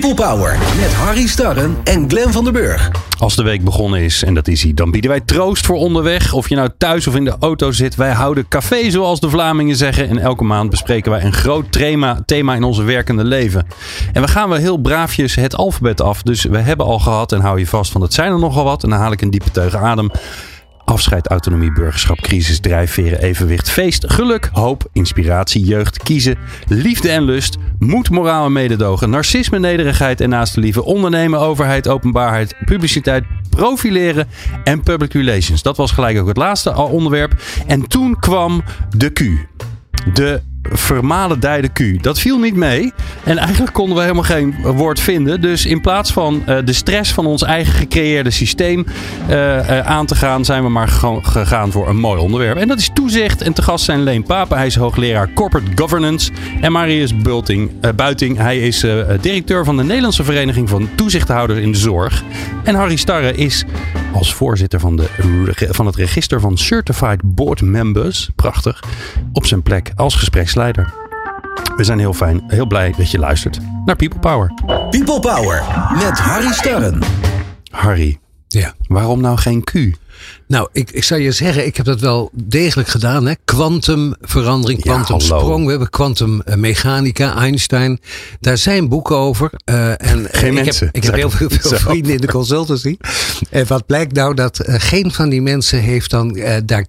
People Power met Harry Starren en Glenn van der Burg. Als de week begonnen is, en dat is hij, dan bieden wij troost voor onderweg. Of je nou thuis of in de auto zit, wij houden café zoals de Vlamingen zeggen. En elke maand bespreken wij een groot thema, thema in onze werkende leven. En we gaan wel heel braafjes het alfabet af. Dus we hebben al gehad, en hou je vast van het zijn er nogal wat. En dan haal ik een diepe teug adem. Afscheid, autonomie, burgerschap, crisis, drijfveren, evenwicht, feest, geluk, hoop, inspiratie, jeugd, kiezen, liefde en lust, moed, moraal en mededogen, narcisme, nederigheid en naaste liefde, ondernemen, overheid, openbaarheid, publiciteit, profileren en public relations. Dat was gelijk ook het laatste onderwerp. En toen kwam de Q. De vermalendijde Q. Dat viel niet mee. En eigenlijk konden we helemaal geen woord vinden. Dus in plaats van uh, de stress van ons eigen gecreëerde systeem uh, uh, aan te gaan, zijn we maar gegaan voor een mooi onderwerp. En dat is toezicht. En te gast zijn Leen Papen. Hij is hoogleraar Corporate Governance. En Marius Bulting, Buiting. Hij is directeur van de Nederlandse Vereniging van Toezichthouders in de Zorg. En Harry Starre is als voorzitter van, de, van het register van Certified Board Members. Prachtig. Op zijn plek als gespreksleider. We zijn heel fijn, heel blij dat je luistert naar People Power. People Power met Harry Starren. Harry, ja. waarom nou geen Q? Nou, ik, ik zou je zeggen, ik heb dat wel degelijk gedaan. hè. Quantumverandering, kwantumsprong. we hebben kwantummechanica, Einstein. Daar zijn boeken over. Uh, en, geen ik mensen. Heb, ik heb heel veel, veel vrienden in de consultancy. en wat blijkt nou, dat uh, geen van die mensen heeft dan uh, daar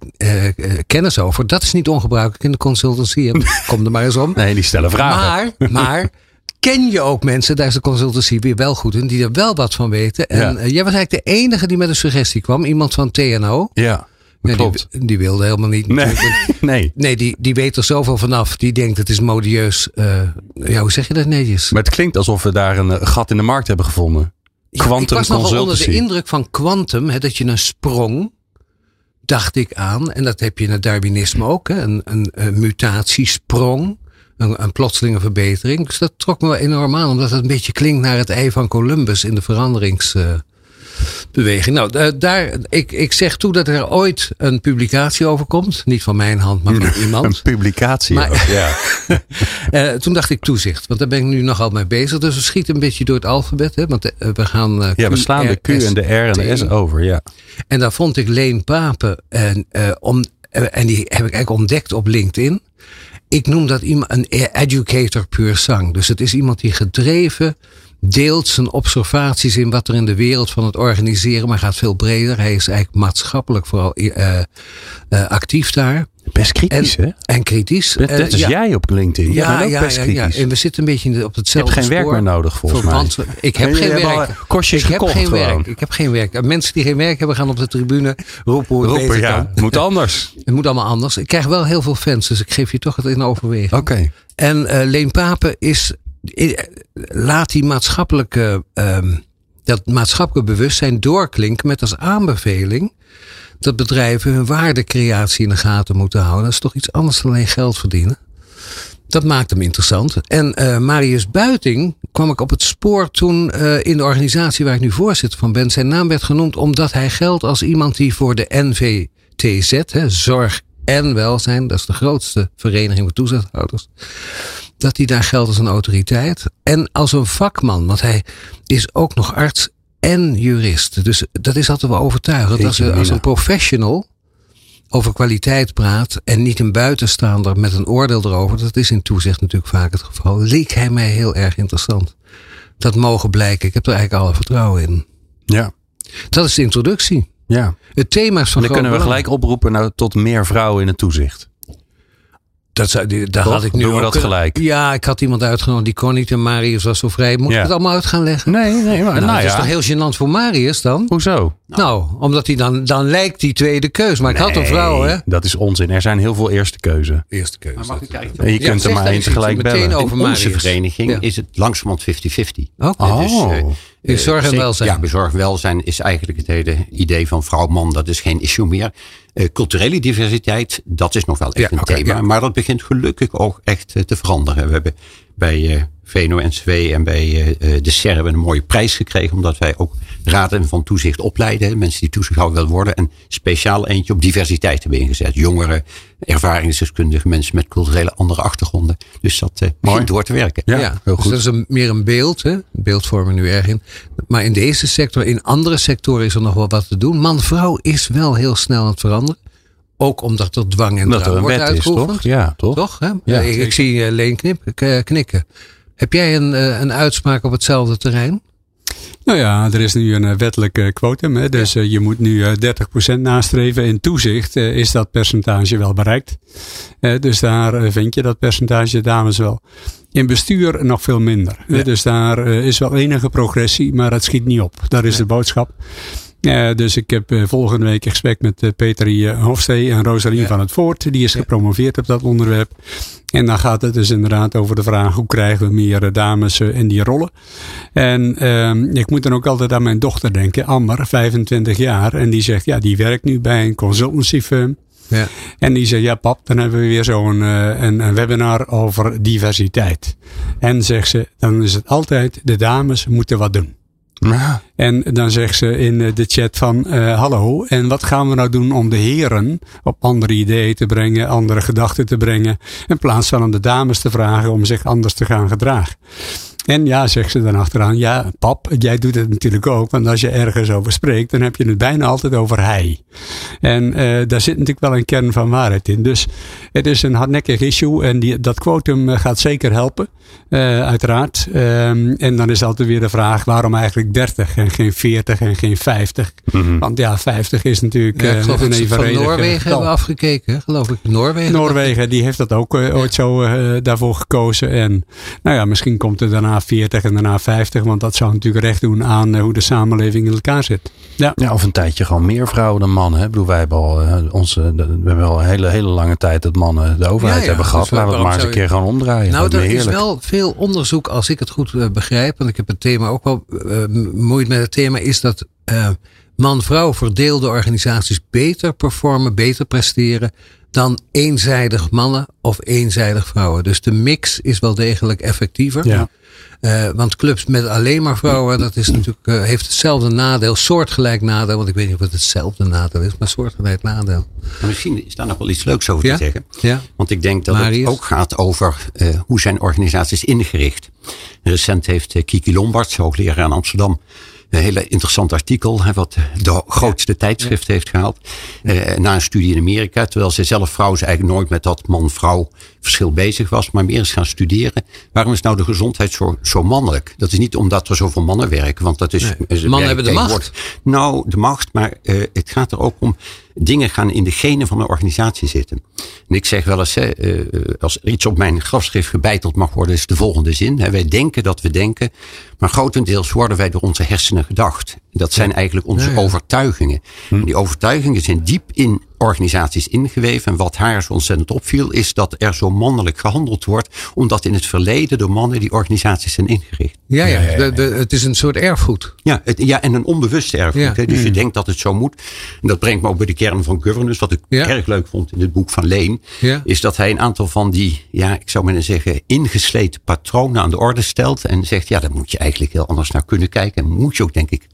kennis over. Dat is niet ongebruikelijk in de consultancy. Kom er maar eens om. Nee, die stellen vragen. Maar, maar ken je ook mensen, daar is de consultancy weer wel goed in, die er wel wat van weten. En ja. jij was eigenlijk de enige die met een suggestie kwam. Iemand van TNO. Ja. Nee, die, die, wilde helemaal niet. Nee, nee. nee die, die weet er zoveel vanaf. Die denkt het is modieus. Uh, ja, hoe zeg je dat netjes? Maar het klinkt alsof we daar een gat in de markt hebben gevonden. Quantum ik was nogal onder de indruk van quantum. dat je een sprong, dacht ik aan. En dat heb je in het Darwinisme ook. Hè, een, een, een mutatiesprong. Een, een plotselinge verbetering. Dus dat trok me wel enorm aan. Omdat het een beetje klinkt naar het ei van Columbus in de veranderings... Uh, beweging. Nou, daar, ik, ik zeg toe dat er ooit een publicatie over komt. Niet van mijn hand, maar van iemand. Een publicatie, maar, ook, ja. uh, toen dacht ik toezicht, want daar ben ik nu nogal mee bezig. Dus we schieten een beetje door het alfabet. Hè, want uh, we gaan. Uh, ja, we slaan de Q en de R en de S over, ja. En daar vond ik Leen Papen. En, om, en die heb ik eigenlijk ontdekt op LinkedIn. Ik noem dat iemand een educator puur sang. Dus het is iemand die gedreven deelt zijn observaties in wat er in de wereld van het organiseren, maar gaat veel breder. Hij is eigenlijk maatschappelijk vooral uh, uh, actief daar. Best kritisch, en, hè? En kritisch. Dat, dat is ja, jij op LinkedIn. Ja, ja, ja, best kritisch. En we zitten een beetje op hetzelfde Je hebt geen spoor. werk meer nodig, volgens mij. Ik heb geen werk. kostjes ik heb geen gewoon. werk. Ik heb geen werk. Mensen die geen werk hebben gaan op de tribune roepen hoe het Roepen, beter ja. kan. Moet anders. Het moet allemaal anders. Ik krijg wel heel veel fans, dus ik geef je toch het in overweging. Oké. Okay. En uh, Leen Papen is, laat die maatschappelijke, um, dat maatschappelijke bewustzijn doorklinken met als aanbeveling dat bedrijven hun waardecreatie in de gaten moeten houden. Dat is toch iets anders dan alleen geld verdienen. Dat maakt hem interessant. En uh, Marius Buiting kwam ik op het spoor toen uh, in de organisatie waar ik nu voorzitter van ben. Zijn naam werd genoemd omdat hij geldt als iemand die voor de NVTZ, hè, Zorg en Welzijn, dat is de grootste vereniging van toezichthouders, dat hij daar geldt als een autoriteit. En als een vakman, want hij is ook nog arts en jurist. Dus dat is altijd wel overtuigend. Als, als een professional over kwaliteit praat en niet een buitenstaander met een oordeel erover, dat is in toezicht natuurlijk vaak het geval, leek hij mij heel erg interessant. Dat mogen blijken. Ik heb er eigenlijk alle vertrouwen in. Ja. Dat is de introductie. Ja. Het thema is van en dan kunnen we belang. gelijk oproepen nou, tot meer vrouwen in het toezicht. Dat, zou, daar Toch? had ik nu Doen we dat gelijk? Ja, ik had iemand uitgenodigd die kon niet en Marius was zo vrij. Moet Ja. ik het allemaal uit gaan leggen? Nee, nee, maar Nou, nou, dat is ja. toch heel gênant voor Marius dan? Hoezo? Nou, omdat hij dan, dan lijkt die tweede keus. Maar ik had een vrouw, hè? Dat is onzin. Er zijn heel veel eerste keuze. Eerste keus. Maar mag ik kijken? En je Ja, kunt er maar één tegelijk meteen bellen. over. In onze Marius. vereniging Ja. is het langzamerhand 50-50. Oké. Oh. Dus, eh, In zorg en welzijn. Ja, bij zorg en welzijn is eigenlijk het hele idee van vrouw-man. Dat is geen issue meer. Eh, culturele diversiteit, dat is nog wel echt Ja, een thema. ja. Maar dat begint gelukkig ook echt eh, te veranderen. We hebben bij uh, VNO-NCW en bij de SER hebben een mooie prijs gekregen. Omdat wij ook raden van toezicht opleiden. Mensen die toezichthouder willen worden. En speciaal eentje op diversiteit hebben ingezet. Jongeren, ervaringsdeskundigen, mensen met culturele andere achtergronden. Dus dat uh, begint door te werken. Ja, ja heel dus goed. dat is een, meer een beeld. Hè? Beeldvorming nu erg in. Maar in deze sector, in andere sectoren is er nog wel wat te doen. Man-vrouw is wel heel snel aan het veranderen. Ook omdat er dwang en drang wordt uitgeoefend. Toch? Ja, toch? toch hè? Ja, ik, ik, zie Leen knip, knikken. Heb jij een, uh, een uitspraak op hetzelfde terrein? Nou ja, er is nu een eh, wettelijk quotum. Hè? Dus je moet nu 30% nastreven. In toezicht is dat percentage wel bereikt. dus daar vind je dat percentage dames wel. In bestuur nog veel minder. Dus daar is wel enige progressie, maar het schiet niet op. Dat is de boodschap. Ja, dus ik heb uh, volgende week een gesprek met uh, Peter uh, Hofstee en Rosalien van het Voort. Die is gepromoveerd op dat onderwerp. En dan gaat het dus inderdaad over de vraag hoe krijgen we meer dames in die rollen. En ehm, ik moet dan ook altijd aan mijn dochter denken, Amber, 25 jaar. En die zegt, ja, die werkt nu bij een consultancy firm. Ja. En die zegt, ja pap, dan hebben we weer zo'n een, een webinar over diversiteit. En zegt ze, dan is het altijd, de dames moeten wat doen. En dan zegt ze in eh, de chat van uh, hallo, en wat gaan we nou doen om de heren op andere ideeën te brengen, andere gedachten te brengen, in plaats van aan de dames te vragen om zich anders te gaan gedragen. En ja, zegt ze dan achteraan, ja, pap, jij doet het natuurlijk ook. Want als je ergens over spreekt, dan heb je het bijna altijd over hij. En uh, daar zit natuurlijk wel een kern van waarheid in. Dus het is een hardnekkig issue en die, dat quotum eh, gaat zeker helpen, uh, uiteraard. Um, en dan is altijd weer de vraag, waarom eigenlijk 30 en geen 40 en geen 50? Mm -hmm. Want ja, 50 is natuurlijk ja, uh, een evenredig van Noorwegen hebben we afgekeken, geloof ik. Noorwegen, Noorwegen die heeft dat ook ooit zo daarvoor gekozen. En nou ja, misschien komt er daarna 40 en daarna 50. Want dat zou natuurlijk recht doen aan eh, hoe de samenleving in elkaar zit. Ja. ja, of een tijdje gewoon meer vrouwen dan mannen. Hè? Ik bedoel, wij hebben al, uh, onze, we hebben al een hele, hele lange tijd dat mannen de overheid hebben gehad. Dus Laten we het maar eens een keer gewoon omdraaien. Nou, er is wel veel onderzoek, als ik het goed uh, begrijp. Want ik heb het thema ook wel moeite met het thema. Is dat man-vrouw verdeelde organisaties beter performen, beter presteren dan eenzijdig mannen of eenzijdig vrouwen. Dus de mix is wel degelijk effectiever. Ja. Uh, want clubs met alleen maar vrouwen, dat is natuurlijk, uh, heeft hetzelfde nadeel, soortgelijk nadeel. Want ik weet niet of het hetzelfde nadeel is, maar soortgelijk nadeel. Maar misschien is daar nog wel iets leuks over te zeggen. Ja? Want ik denk dat het ook gaat over uh, hoe zijn organisaties ingericht. Recent heeft Kiki Lombard, hoogleraar aan Amsterdam, een hele interessant artikel, wat de grootste tijdschrift heeft gehaald. Eh, na een studie in Amerika, terwijl zij zelf vrouw ze eigenlijk nooit met dat man-vrouw verschil bezig was, maar meer eens gaan studeren. Waarom is nou de gezondheid zo, zo mannelijk? Dat is niet omdat er zoveel mannen werken, want dat is. Nee, mannen hebben de macht. Nou, de macht, maar uh, het gaat er ook om dingen gaan in de genen van een organisatie zitten. En ik zeg wel eens, hè, uh, als er iets op mijn grafschrift gebeiteld mag worden, is de volgende zin. Hè, wij denken dat we denken, maar grotendeels worden wij door onze hersenen gedacht. Dat zijn eigenlijk onze overtuigingen. Hm. En die overtuigingen zijn diep in organisaties ingeweven. En wat haar zo ontzettend opviel, is dat er zo mannelijk gehandeld wordt, omdat in het verleden door mannen die organisaties zijn ingericht. Ja, ja, het is een soort erfgoed. Ja, het, ja en een onbewust erfgoed. Hè, dus je hm. denkt dat het zo moet. En dat brengt me ook bij de kern van governance. Wat ik erg leuk vond in het boek van Leen, is dat hij een aantal van die, ja, ik zou maar zeggen, ingesleten patronen aan de orde stelt. En zegt, ja, daar moet je eigenlijk heel anders naar kunnen kijken. En moet je ook, denk ik,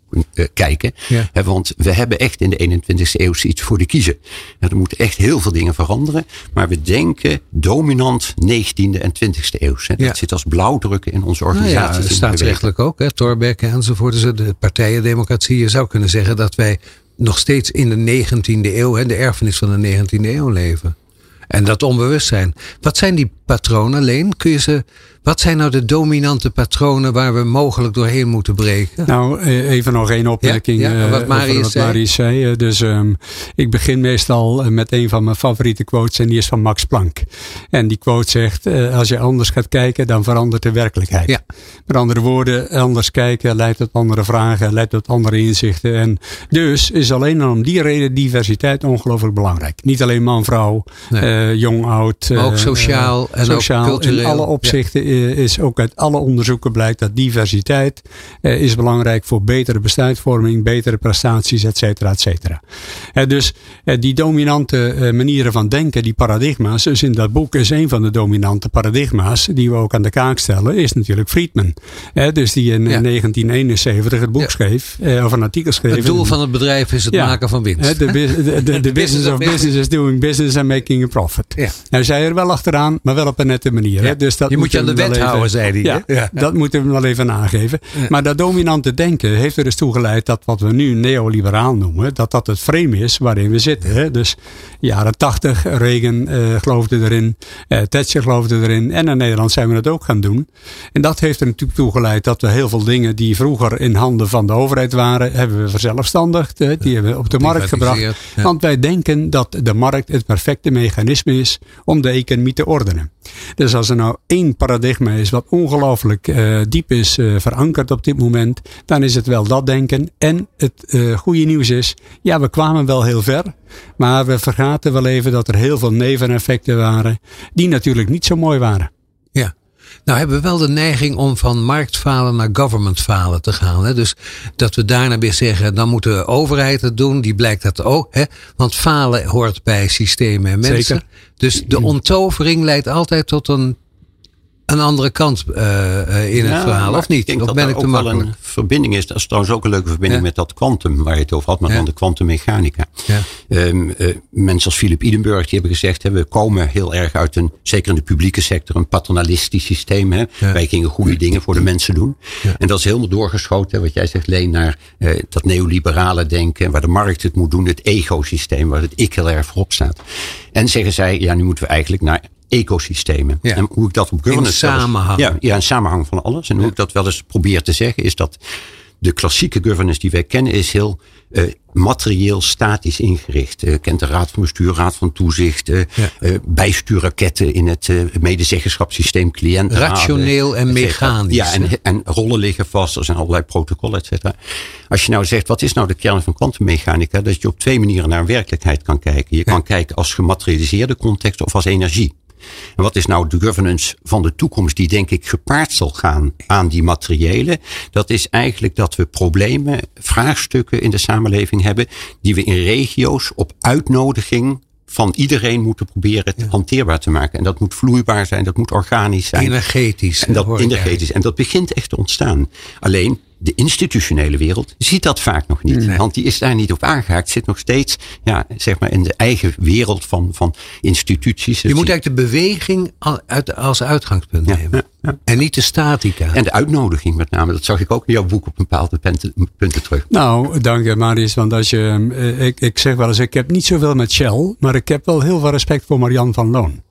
kijken. Ja. want we hebben echt in de 21ste eeuw iets voor de kiezen. er moeten echt heel veel dingen veranderen. Maar we denken dominant 19e en 20ste eeuw. Dat zit als blauwdrukken in onze organisaties. Nou ja, staatsrechtelijk ook. Hè, Thorbecke enzovoort. Dus de partijendemocratie. Je zou kunnen zeggen dat wij nog steeds in de 19e eeuw. Hè, de erfenis van de 19e eeuw leven. En dat onbewustzijn. Wat zijn die patronen, Leen? Kun je ze wat zijn nou de dominante patronen waar we mogelijk doorheen moeten breken? Nou, e- even nog één opmerking. Ja, ja, wat eh, Marius zei. zei. Dus um, ik begin meestal eh, met een van mijn favoriete quotes en die is van Max Planck. En die quote zegt, uh, als je anders gaat kijken, dan verandert de werkelijkheid. Ja. Met andere woorden, anders kijken leidt tot andere vragen, leidt tot andere inzichten. En dus is alleen om die reden diversiteit ongelooflijk belangrijk. Niet alleen man, vrouw, nee. uh, jong, oud. Maar ook sociaal en sociaal, ook cultureel. in alle opzichten is ook uit alle onderzoeken blijkt dat diversiteit is belangrijk voor betere besluitvorming, betere prestaties, et cetera, et cetera. dus die dominante manieren van denken, die paradigma's, dus in dat boek is een van de dominante paradigma's die we ook aan de kaak stellen, is natuurlijk Friedman. dus die in 1971 het boek schreef, of een artikel schreef. Het doel van het bedrijf is het maken van winst. De, de, de, business of business is doing business and making a profit. Ja. Hij zei er wel achteraan, maar wel op een nette manier. Dus dat je moet je aan de wet houden, zei hij. Ja, dat moeten we wel even aangeven. Maar dat dominante denken heeft er dus toe geleid dat wat we nu neoliberaal noemen, dat dat het frame is waarin we zitten. Dus jaren tachtig, Reagan uh, geloofde erin, uh, Thatcher geloofde erin en in Nederland zijn we het ook gaan doen. En dat heeft er natuurlijk toe geleid dat we heel veel dingen die vroeger in handen van de overheid waren, hebben we verzelfstandigd. Die hebben we op de markt gebracht. Want wij denken dat de markt het perfecte mechanisme is om de economie te ordenen. Dus als er nou één paradigma is wat ongelooflijk uh, diep is uh, verankerd op dit moment, dan is het wel dat denken. En het uh, goede nieuws is, ja, we kwamen wel heel ver, maar we vergaten wel even dat er heel veel neveneffecten waren, die natuurlijk niet zo mooi waren. Ja. Nou hebben we wel de neiging om van marktfalen naar governmentfalen te gaan. Hè? Dus dat we daarna weer zeggen, dan moet de overheid het doen. Die blijkt dat ook. Hè? Want falen hoort bij systemen en mensen. Zeker. Dus de onttovering leidt altijd tot een een andere kant uh, in het verhaal, of niet? Ik denk of dat ben ik ook wel een verbinding is. Dat is trouwens ook een leuke verbinding met dat kwantum waar je het over had, maar ja. dan de kwantummechanica. Ja. Um, uh, mensen als Philip Idenburg die hebben gezegd, hè, we komen heel erg uit een, zeker in de publieke sector, een paternalistisch systeem. Hè. Wij gingen goede dingen voor de mensen doen. En dat is helemaal doorgeschoten, wat jij zegt, Leen, naar uh, dat neoliberale denken, waar de markt het moet doen, het ecosysteem, waar het ik heel erg voorop staat. En zeggen zij, ja, nu moeten we eigenlijk naar ecosystemen. Ja. En hoe ik dat op governance. In samenhang. ja, ja, in samenhang van alles. En hoe ik dat wel eens probeer te zeggen, is dat de klassieke governance die wij kennen, is heel uh, materieel statisch ingericht. Uh, kent de raad van bestuur, raad van toezicht, uh, ja. bijstuurraketten in het medezeggenschapssysteem, cliënten. Rationeel en mechanisch. Ja, en, en, rollen liggen vast, er zijn allerlei protocollen, et cetera. Als je nou zegt, wat is nou de kern van kwantummechanica? Dat je op twee manieren naar een werkelijkheid kan kijken. Je kan kijken als gematerialiseerde context of als energie. En wat is nou de governance van de toekomst die denk ik gepaard zal gaan aan die materiële? Dat is eigenlijk dat we problemen, vraagstukken in de samenleving hebben die we in regio's op uitnodiging van iedereen moeten proberen hanteerbaar te maken. En dat moet vloeibaar zijn, dat moet organisch zijn. Energetisch. En dat, energetisch. En dat begint echt te ontstaan. Alleen de institutionele wereld ziet dat vaak nog niet. Want die is daar niet op aangehaakt. Zit nog steeds ja, zeg maar in de eigen wereld van, van instituties. Je moet eigenlijk de beweging als uitgangspunt nemen. En niet de statica. En de uitnodiging met name. Dat zag ik ook in jouw boek op bepaalde punten, terug. Nou, dank je Marius. Want als je, eh, ik, ik zeg wel eens, ik heb niet zoveel met Shell. Maar ik heb wel heel veel respect voor Marian van Loon.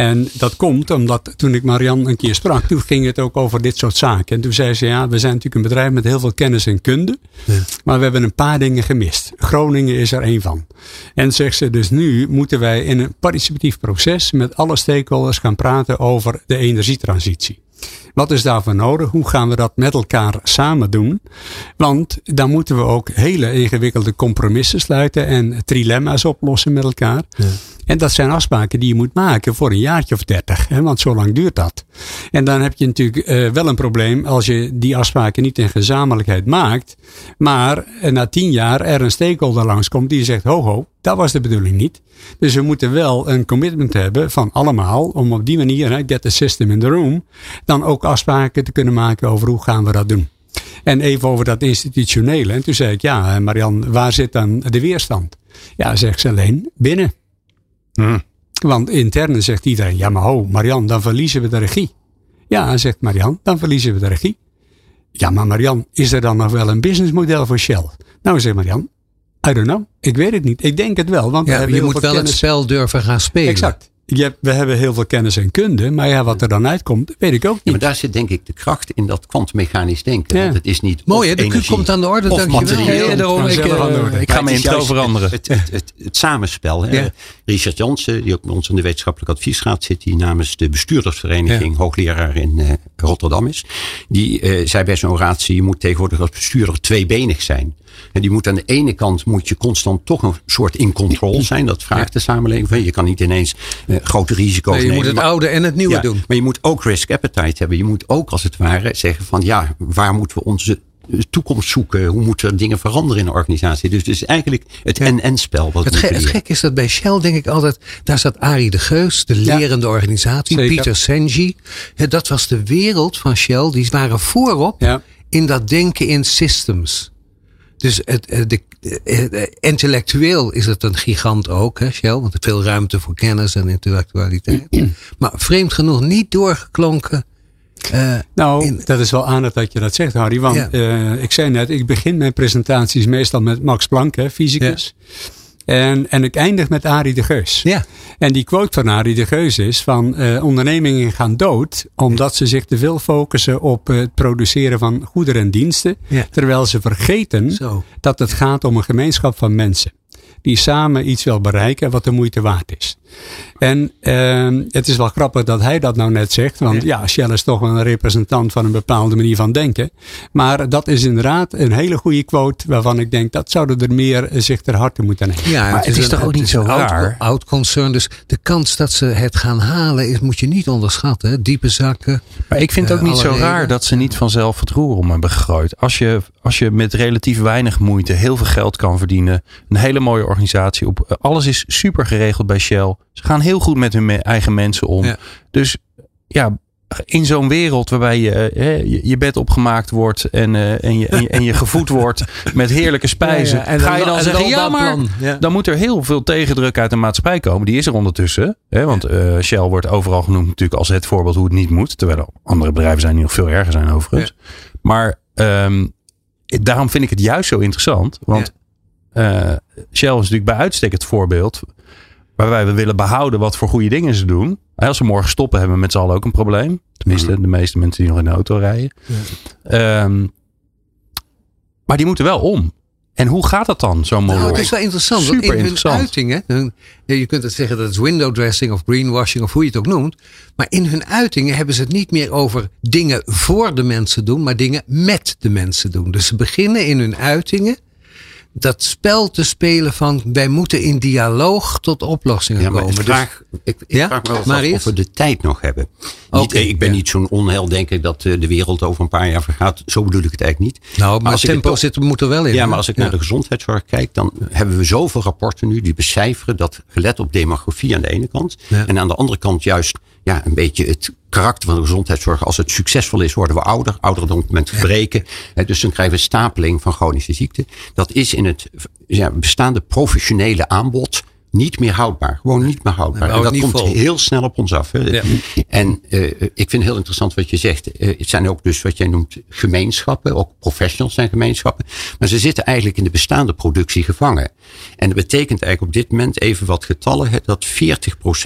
En dat komt omdat toen ik Marian een keer sprak, toen ging het ook over dit soort zaken. En toen zei ze, ja, we zijn natuurlijk een bedrijf met heel veel kennis en kunde. Ja. Maar we hebben een paar dingen gemist. Groningen is er één van. En zegt ze, dus nu moeten wij in een participatief proces met alle stakeholders gaan praten over de energietransitie. Wat is daarvoor nodig? Hoe gaan we dat met elkaar samen doen? Want dan moeten we ook hele ingewikkelde compromissen sluiten en trilemma's oplossen met elkaar. Ja. En dat zijn afspraken die je moet maken voor een jaartje of dertig. Want zo lang duurt dat. En dan heb je natuurlijk uh, wel een probleem als je die afspraken niet in gezamenlijkheid maakt. Maar uh, na tien jaar er een stakeholder langskomt die zegt: ho ho, dat was de bedoeling niet. Dus we moeten wel een commitment hebben van allemaal om op die manier, get the system in the room, dan ook afspraken te kunnen maken over hoe gaan we dat doen. En even over dat institutionele. En toen zei ik, ja, Marian, waar zit dan de weerstand? Ja, zegt ze alleen, binnen. Hm. Want intern zegt iedereen, ja maar ho, Marian, dan verliezen we de regie. Ja, zegt Marian, dan verliezen we de regie. Ja, maar Marian, is er dan nog wel een businessmodel voor Shell? Nou, zegt Marian, I don't know. Ik weet het niet. Ik denk het wel. Want ja, je moet wel het spel durven gaan spelen. Exact je we hebben heel veel kennis en kunde, maar ja, wat er dan uitkomt, weet ik ook niet. Ja, maar daar zit denk ik de kracht in dat kwantummechanisch denken. Ja. Want het is niet Mooi, hè? de Q komt aan de orde, dankjewel. Ja, daarom, ik, uh, ik ga mijn intro veranderen. Het, het, het, het samenspel. Hè? Richard Jansen, die ook bij ons in de wetenschappelijke adviesraad zit, die namens de bestuurdersvereniging, hoogleraar in uh, Rotterdam is, die uh, zei bij zijn oratie, je moet tegenwoordig als bestuurder tweebenig zijn. En die moet aan de ene kant moet je constant toch een soort in control zijn. Dat vraagt de samenleving van. Je kan niet ineens uh, grote risico's nee, je nemen. moet het oude en het nieuwe doen. Maar je moet ook risk appetite hebben. Je moet ook als het ware zeggen van ja, waar moeten we onze toekomst zoeken? Hoe moeten dingen veranderen in de organisatie? Dus het is eigenlijk het en-en-spel. Wat het, ge het gek is dat bij Shell denk ik altijd, daar zat Arie de Geus, de lerende organisatie, Zeker. Pieter Senji. dat was de wereld van Shell. Die waren voorop in dat denken in systems. Dus het, de, de, intellectueel is het een gigant ook, hè, Shell. Want veel ruimte voor kennis en intellectualiteit. maar vreemd genoeg niet doorgeklonken uh, nou, dat is wel aardig dat je dat zegt, Harry. Want ja. uh, ik zei net, ik begin mijn presentaties meestal met Max Planck, hè, fysicus. Ja. En, en ik eindig met Arie de Geus. Ja. En die quote van Arie de Geus is van uh, ondernemingen gaan dood omdat ze zich te veel focussen op het produceren van goederen en diensten. Ja. Terwijl ze vergeten Zo. dat het gaat om een gemeenschap van mensen. Die samen iets wil bereiken wat de moeite waard is. En uh, het is wel grappig dat hij dat nou net zegt. Want ja. ja, Shell is toch wel een representant van een bepaalde manier van denken. Maar dat is inderdaad een hele goede quote. Waarvan ik denk dat zouden er meer zich ter harte moeten nemen. Ja, maar het, is, toch ook niet zo raar. Oud concern. Dus de kans dat ze het gaan halen is, moet je niet onderschatten. Hè? Diepe zakken. Maar ik vind het ook niet zo reden. raar dat ze niet vanzelf het roer om hebben gegooid. Als je, als je met relatief weinig moeite heel veel geld kan verdienen. Een hele mooie organisatie. Op, alles is super geregeld bij Shell. Ze gaan heel goed met hun eigen mensen om. Ja. Dus ja, in zo'n wereld waarbij je, eh, je bed opgemaakt wordt en, uh, en, je, en, je, en je gevoed wordt met heerlijke spijzen. Ja, ja. ga je dan, dan zeggen, ja maar dan moet er heel veel tegendruk uit de maatschappij komen. Die is er ondertussen. Hè, want uh, Shell wordt overal genoemd natuurlijk als het voorbeeld hoe het niet moet. Terwijl er andere bedrijven zijn die nog veel erger zijn overigens. Maar um, daarom vind ik het juist zo interessant. Want Shell is natuurlijk bij uitstek het voorbeeld waarbij we willen behouden wat voor goede dingen ze doen. Als ze morgen stoppen, hebben we met z'n allen ook een probleem. Tenminste, mhm. de meeste mensen die nog in de auto rijden. Ja. Um, maar die moeten wel om. En hoe gaat dat dan, zo'n model? Nou, het is wel interessant. Super in interessant. hun uitingen, hun, je kunt het zeggen dat het window dressing of greenwashing of hoe je het ook noemt. Maar in hun uitingen hebben ze het niet meer over dingen voor de mensen doen, maar dingen met de mensen doen. Dus ze beginnen in hun uitingen dat spel te spelen van wij moeten in dialoog tot oplossingen ja, komen. Ik dus- vraag, ik, ik ja? vraag me wel of we de tijd nog hebben. Niet, okay, ik ben ja. niet zo'n onheildenker dat eh, de wereld over een paar jaar vergaat. Zo bedoel ik het eigenlijk niet. Nou, maar, maar als tempo zit, moet er wel in. Ja, maar als ik naar de gezondheidszorg kijk, dan hebben we zoveel rapporten nu die becijferen dat gelet op demografie aan de ene kant. En aan de andere kant juist ja, een beetje het karakter van de gezondheidszorg. Als het succesvol is, worden we ouder. Ouderdom met verbreken. Ja. Dus dan krijgen we stapeling van chronische ziekten. Dat is in het ja, bestaande professionele aanbod niet meer houdbaar. Gewoon niet meer houdbaar. En dat komt vol. heel snel op ons af. Ja. En uh, ik vind het heel interessant wat je zegt. Uh, het zijn ook dus wat jij noemt gemeenschappen. Ook professionals zijn gemeenschappen. Maar ze zitten eigenlijk in de bestaande productie gevangen. En dat betekent eigenlijk op dit moment even wat getallen. Hè, dat 40%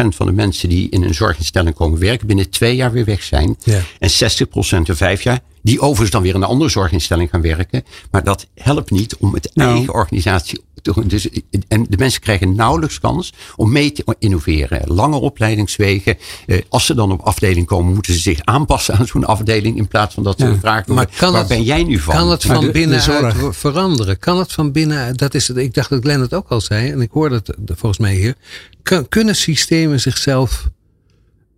van de mensen die in een zorginstelling komen werken binnen twee jaar weer weg zijn. Ja. En 60% in vijf jaar. Die overigens dan weer in een andere zorginstelling gaan werken. Maar dat helpt niet om het nou. eigen organisatie dus, en de mensen krijgen nauwelijks kans om mee te innoveren. Lange opleidingswegen. Eh, als ze dan op afdeling komen, moeten ze zich aanpassen aan zo'n afdeling. In plaats van dat ze ja. vragen maar kan waar het, ben jij nu van? Kan het van binnenuit veranderen? Kan het van binnen? Dat is het, ik dacht dat Glenn het ook al zei. En ik hoorde het volgens mij hier. kunnen systemen zichzelf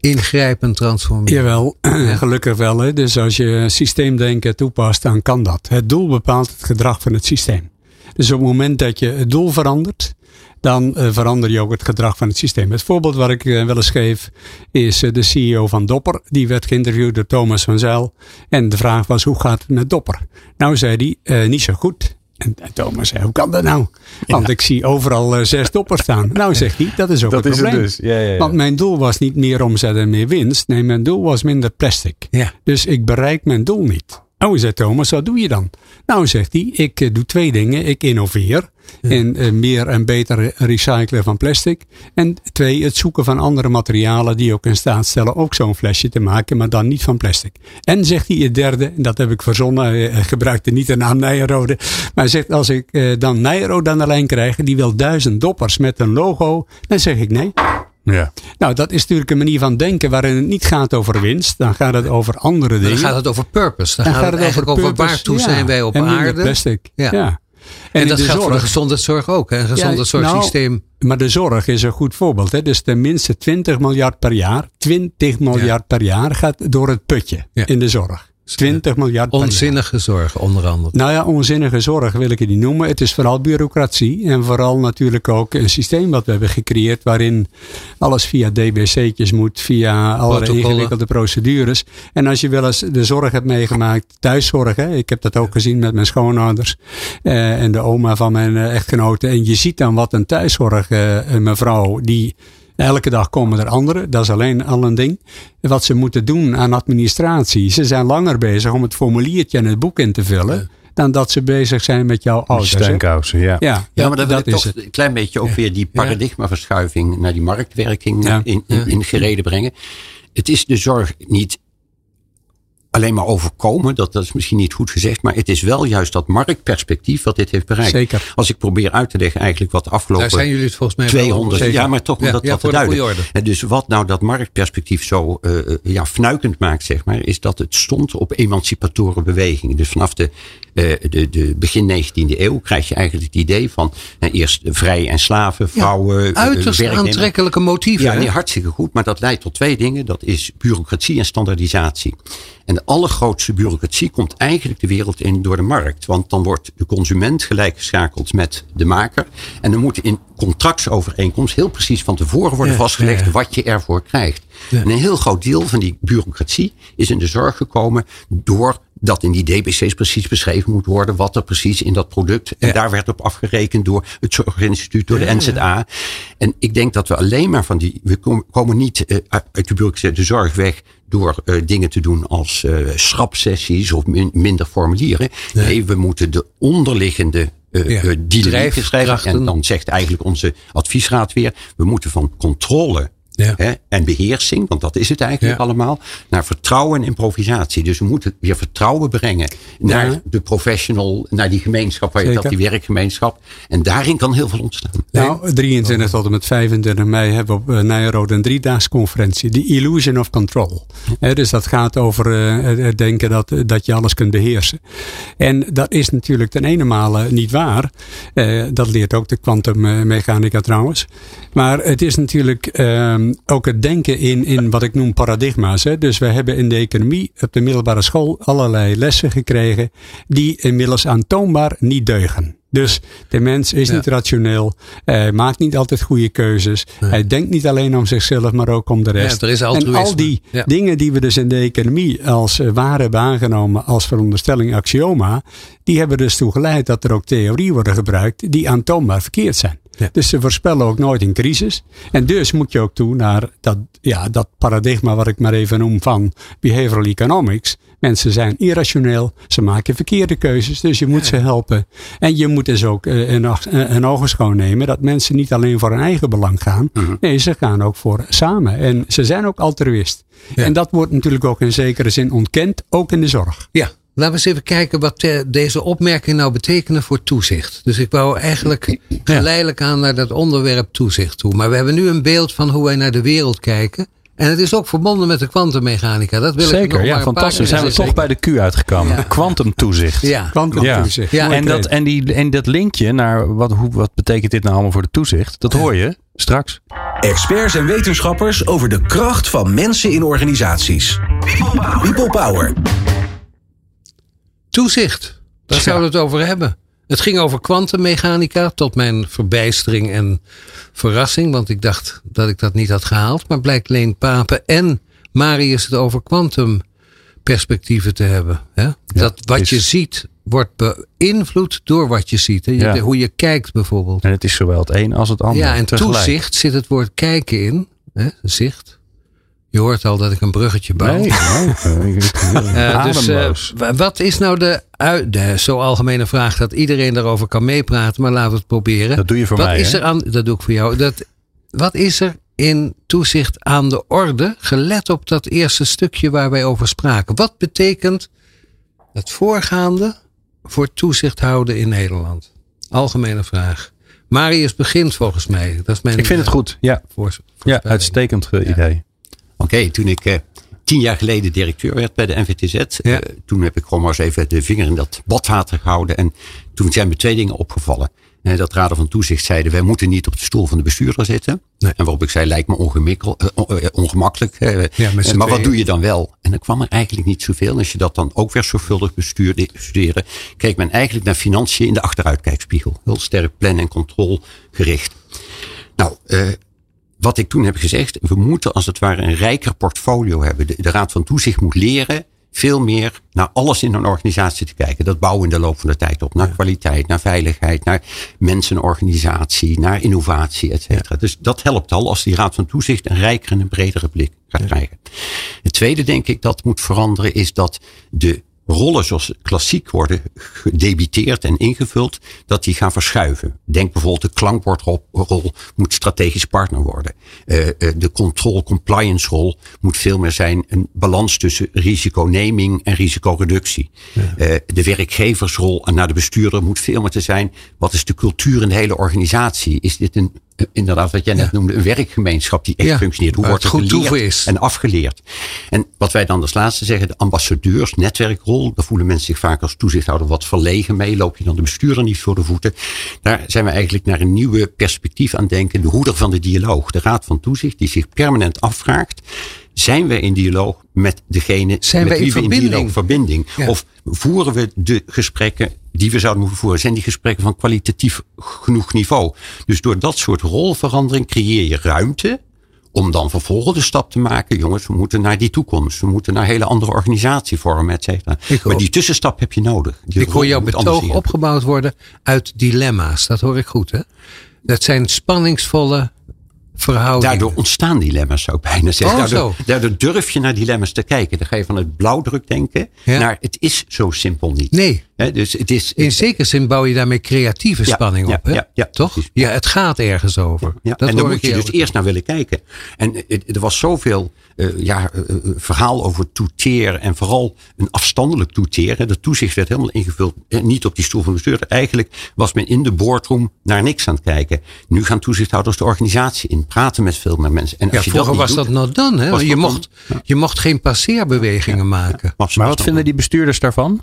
ingrijpend transformeren. Jawel, ja. gelukkig wel. Hè. Dus als je systeemdenken toepast, dan kan dat. Het doel bepaalt het gedrag van het systeem. Dus op het moment dat je het doel verandert, dan uh, verander je ook het gedrag van het systeem. Het voorbeeld wat ik uh, wel eens geef is uh, de CEO van Dopper. Die werd geïnterviewd door Thomas van Zijl. En de vraag was, hoe gaat het met Dopper? Nou zei hij, niet zo goed. En, en, Thomas zei, hoe kan dat nou? Want ja. ik zie overal zes doppers staan. Nou zegt hij, dat is ook dat het is probleem. Het dus. ja, ja, Want mijn doel was niet meer omzet en meer winst. Nee, mijn doel was minder plastic. Dus ik bereik mijn doel niet. Oh, zei Thomas, wat doe je dan? Nou, zegt hij, ik uh, doe twee dingen. Ik innoveer ja. in uh, meer en beter recyclen van plastic. En twee, het zoeken van andere materialen die ook in staat stellen ook zo'n flesje te maken, maar dan niet van plastic. En zegt hij het derde, dat heb ik verzonnen, uh, gebruikte niet de naam Nijrode. Maar zegt, als ik dan Nijrode aan de lijn krijg, die wil duizend doppers met een logo, dan zeg ik nee. Ja. Nou, dat is natuurlijk een manier van denken waarin het niet gaat over winst. Dan gaat het over andere dingen. Dan gaat het over purpose. Dan, dan gaat, het, het over, over waartoe ja. zijn wij op en aarde. plastic. Ja. ja. En, en dat geldt zorg, voor de gezondheidszorg ook. Hè? Een gezondheidszorgsysteem. nou, maar de zorg is een goed voorbeeld. Hè? Dus tenminste 20 miljard per jaar. 20 miljard per jaar gaat door het putje in de zorg. 20 miljard. Onzinnige zorg, onder andere. Nou ja, onzinnige zorg wil ik het niet noemen. Het is vooral bureaucratie. En vooral natuurlijk ook een systeem wat we hebben gecreëerd. waarin alles via DBC'tjes moet, via allerlei ingewikkelde procedures. En als je wel eens de zorg hebt meegemaakt, thuiszorg. Hè, ik heb dat ook gezien met mijn schoonouders. Eh, en de oma van mijn eh, echtgenote. En je ziet dan wat een thuiszorg, eh, een mevrouw die Elke dag komen er anderen. Dat is alleen al een ding. Wat ze moeten doen aan administratie. Ze zijn langer bezig om het formuliertje en het boek in te vullen. Dan dat ze bezig zijn met jouw ouders. Steunkousen, ja. ja. Ja, maar dat, dat is toch het. een klein beetje ook weer die paradigmaverschuiving naar die marktwerking in, in, in gereden brengen. Het is de zorg niet alleen maar overkomen. Dat, dat is misschien niet goed gezegd. Maar het is wel juist dat marktperspectief wat dit heeft bereikt. Zeker. Als ik probeer uit te leggen eigenlijk wat de afgelopen Daar zijn jullie het volgens mij 200 Ja, maar toch om dat ja, te duiden. En dus wat nou dat marktperspectief zo uh, ja, fnuikend maakt, zeg maar, is dat het stond op emancipatoren bewegingen. Dus vanaf de, uh, de, de begin 19e eeuw krijg je eigenlijk het idee van eerst vrij en slaven, vrouwen. Ja, uiterst aantrekkelijke motieven. Ja, nee, hartstikke goed. Maar dat leidt tot twee dingen. Dat is bureaucratie en standaardisatie. En de allergrootste bureaucratie komt eigenlijk de wereld in door de markt. Want dan wordt de consument gelijkgeschakeld met de maker. En dan moet in contractsovereenkomst heel precies van tevoren worden vastgelegd wat je ervoor krijgt. En een heel groot deel van die bureaucratie is in de zorg gekomen door dat in die DBC's precies beschreven moet worden wat er precies in dat product. En daar werd op afgerekend door het Zorginstituut, door de NZA. En ik denk dat we alleen maar van die. We komen niet uh, uit de bureaucratie, de zorg weg door uh, dingen te doen als uh, schrapsessies of min, minder formulieren. Nee. nee. we moeten de onderliggende uh, ja, schrijven. En dan zegt eigenlijk onze adviesraad weer: we moeten van controle ja. Hè, en beheersing, want dat is het eigenlijk allemaal, naar vertrouwen en improvisatie. Dus we moeten weer vertrouwen brengen naar de professional, naar die gemeenschap, waar je dat, die werkgemeenschap. En daarin kan heel veel ontstaan. Nou, 23 tot en met 25 mei hebben we op uh, Nijrode een driedaagsconferentie, The Illusion of Control. dus dat gaat over uh, het denken dat, dat je alles kunt beheersen. En dat is natuurlijk ten ene male niet waar. Uh, dat leert ook de kwantummechanica trouwens. Maar het is natuurlijk ehm, ook het denken in, in wat ik noem paradigma's. Hè. Dus we hebben in de economie op de middelbare school allerlei lessen gekregen die inmiddels aantoonbaar niet deugen. Dus de mens is niet rationeel. Hij maakt niet altijd goede keuzes. Hij denkt niet alleen om zichzelf, maar ook om de rest. Ja, er is en al die dingen die we dus in de economie als uh, waar hebben aangenomen als veronderstelling axioma, die hebben dus toe geleid dat er ook theorieën worden gebruikt die aantoonbaar verkeerd zijn. Ja. Dus ze voorspellen ook nooit een crisis. En dus moet je ook toe naar dat, ja, dat paradigma wat ik maar even noem van behavioral economics. Mensen zijn irrationeel, ze maken verkeerde keuzes, dus je moet ja. ze helpen. En je moet dus ook uh, een, een ogenschouw nemen dat mensen niet alleen voor hun eigen belang gaan. Uh mhm. -huh. Nee, ze gaan ook voor samen. En ze zijn ook altruïst. Ja. En dat wordt natuurlijk ook in zekere zin ontkend, ook in de zorg. Ja, Laten we eens even kijken wat uh, deze opmerking nou betekenen voor toezicht. Dus ik wou eigenlijk geleidelijk aan naar dat onderwerp toezicht toe. Maar we hebben nu een beeld van hoe wij naar de wereld kijken. En het is ook verbonden met de kwantummechanica. Dat wil Zeker, ik nog ja, maar fantastisch. Zijn we toch bij de Q uitgekomen. Kwantumtoezicht. Ja. Kwantumtoezicht. Ja. En, dat, en, die, en dat linkje naar wat, hoe, wat betekent dit nou allemaal voor de toezicht? Dat hoor je straks. Experts en wetenschappers over de kracht van mensen in organisaties. People Power. People Power. Toezicht. Daar zouden we het over hebben. Het ging over kwantummechanica, tot mijn verbijstering en verrassing. Want ik dacht dat ik dat niet had gehaald. Maar blijkt Leen Papen en Marius het over kwantumperspectieven te hebben. Hè? Ja, dat wat is... je ziet wordt beïnvloed door wat je ziet. Hè? Je, ja. Hoe je kijkt bijvoorbeeld. En het is zowel het een als het ander. Ja, en tegelijk. toezicht zit het woord kijken in. Hè? Zicht. Je hoort al dat ik een bruggetje bouw. Nee, nee. uh, dus, uh, wat is nou de, de zo algemene vraag dat iedereen daarover kan meepraten, maar laten we het proberen. Dat doe je voor wat mij. Is er aan, dat doe ik voor jou. Dat, wat is er in toezicht aan de orde, gelet op dat eerste stukje waar wij over spraken? Wat betekent het voorgaande voor toezicht houden in Nederland? Algemene vraag. Marius begint volgens mij. Dat is mijn, ik vind het goed, ja. Voor, ja, uitstekend idee. Oké, okay, toen ik uh, tien jaar geleden directeur werd bij de NVTZ. Ja. toen heb ik gewoon maar eens even de vinger in dat badwater gehouden. En toen zijn me twee dingen opgevallen dat raden van toezicht zeiden, wij moeten niet op de stoel van de bestuurder zitten. En waarop ik zei, lijkt me ongemakkelijk. Ja, maar wat doe je dan wel? En dan kwam er eigenlijk niet zoveel. als je dat dan ook weer zorgvuldig bestudeerde, keek men eigenlijk naar financiën in de achteruitkijkspiegel. Heel sterk plan- en controlgericht. Nou, wat ik toen heb gezegd, we moeten als het ware een rijker portfolio hebben. de Raad van Toezicht moet leren veel meer naar alles in een organisatie te kijken. Dat bouwen in de loop van de tijd op. Naar kwaliteit, naar veiligheid, naar mensenorganisatie, naar innovatie, et cetera. Dus dat helpt al als die Raad van Toezicht een rijker en een bredere blik gaat krijgen. Het tweede, denk ik, dat moet veranderen, is dat de rollen zoals klassiek worden gedebiteerd en ingevuld, dat die gaan verschuiven. Denk bijvoorbeeld de klankbordrol moet strategisch partner worden. Uh, de control compliance rol moet veel meer zijn een balans tussen risiconeming en risicoreductie. Ja. Uh, de werkgeversrol naar de bestuurder moet veel meer te zijn. Wat is de cultuur in de hele organisatie? Is dit een inderdaad wat jij net noemde, een werkgemeenschap die echt functioneert. Hoe wordt het goed is. en afgeleerd? En wat wij dan als laatste zeggen, de ambassadeurs, netwerkrol, daar voelen mensen zich vaak als toezichthouder wat verlegen mee. Loop je dan de bestuurder niet voor de voeten? Daar zijn we eigenlijk naar een nieuwe perspectief aan denken. De hoeder van de dialoog, de Raad van Toezicht, die zich permanent afvraagt zijn we in dialoog met degene zijn met wie we in dialoog verbinding? Of voeren we de gesprekken die we zouden moeten voeren? Zijn die gesprekken van kwalitatief genoeg niveau? Dus door dat soort rolverandering creëer je ruimte om dan vervolgens de stap te maken. Jongens, we moeten naar die toekomst. We moeten naar hele andere organisatievormen, et cetera. Maar die tussenstap heb je nodig. Die ik hoor jouw betoog opgebouwd worden uit dilemma's. Dat hoor ik goed, hè? Dat zijn spanningsvolle Daardoor ontstaan dilemma's, zou ik bijna zeggen. Oh, daardoor, daardoor, durf je naar dilemma's te kijken. Dan ga je van het blauwdruk denken naar het is zo simpel niet. Nee. Dus het is, In zekere zin bouw je daarmee creatieve spanning op. Ja, ja, Toch? Ja, het gaat ergens over. Dat en daar moet je dus eerst naar willen kijken. En er was zoveel uh, ja, uh, verhaal over toeteer en vooral een afstandelijk toeteer. De toezicht werd helemaal ingevuld, niet op die stoel van bestuurder. Eigenlijk was men in de boardroom naar niks aan het kijken. Nu gaan toezichthouders de organisatie in, praten met veel meer mensen. En als ja, je vroeger dat was dat nou dan, hè? Je mocht, je mocht geen passeerbewegingen maken. Maar wat vinden die bestuurders daarvan?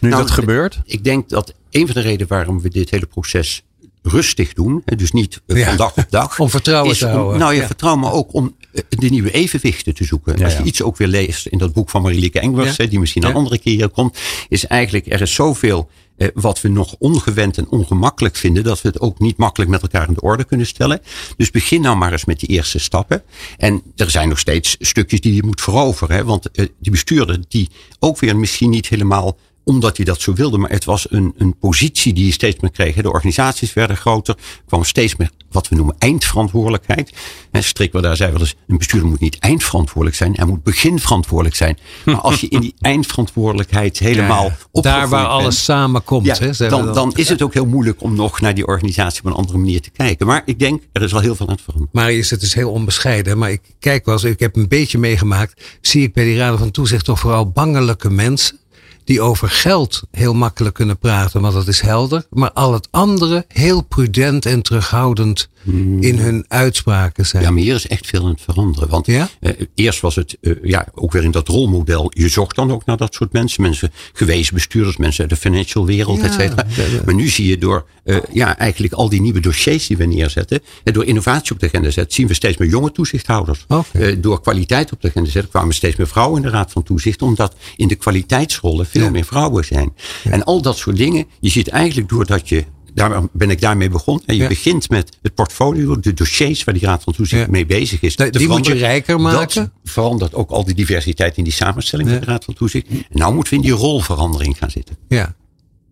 Nu nou, dat gebeurt? Ik denk dat een van de redenen waarom we dit hele proces rustig doen. Dus niet van dag op dag. Om vertrouwen te houden. Nou ja, vertrouwen, maar ook om de nieuwe evenwichten te zoeken. Als je iets ook weer leest in dat boek van Marieke Engels, die misschien een andere keer komt, is eigenlijk er is zoveel eh, wat we nog ongewend en ongemakkelijk vinden, dat we het ook niet makkelijk met elkaar in de orde kunnen stellen. Dus begin nou maar eens met die eerste stappen. En er zijn nog steeds stukjes die je moet veroveren. Hè? Want eh, die bestuurder die ook weer misschien niet helemaal omdat hij dat zo wilde. Maar het was een, een positie die je steeds meer kreeg. De organisaties werden groter. Er kwam steeds meer wat we noemen eindverantwoordelijkheid. En Strikker daar zei wel eens, een bestuurder moet niet eindverantwoordelijk zijn. Hij moet beginverantwoordelijk zijn. Maar als je in die eindverantwoordelijkheid helemaal ja, op Daar waar alles samenkomt. Ja, hè, dan, dan is het ook heel moeilijk om nog naar die organisatie op een andere manier te kijken. Maar ik denk, er is al heel veel aan het veranderen. Maar is het is heel onbescheiden. Maar ik kijk wel eens, ik heb een beetje meegemaakt. Zie ik bij die raden van toezicht toch vooral bangelijke mensen die over geld heel makkelijk kunnen praten, want dat is helder. Maar al het andere heel prudent en terughoudend hmm. in hun uitspraken zijn. Ja, maar hier is echt veel aan het veranderen. Want ja? eh, eerst was het eh, ja, ook weer in dat rolmodel. Je zocht dan ook naar dat soort mensen. Mensen, gewezen bestuurders, mensen uit de financial wereld, ja, et cetera. Maar nu zie je door uh, ja, eigenlijk al die nieuwe dossiers die we neerzetten. En door innovatie op de agenda zetten, zien we steeds meer jonge toezichthouders. Okay. Door kwaliteit op de agenda zetten kwamen steeds meer vrouwen in de Raad van Toezicht. Omdat in de kwaliteitsrollen veel veel meer vrouwen zijn. En al dat soort dingen. Je ziet eigenlijk doordat je daar ben ik daarmee begonnen. En je begint met het portfolio, de dossiers waar die Raad van Toezicht mee bezig is. die moet je rijker maken. Dat verandert ook al die diversiteit in die samenstelling van de Raad van Toezicht. En nou moeten we in die rolverandering gaan zitten. Ja.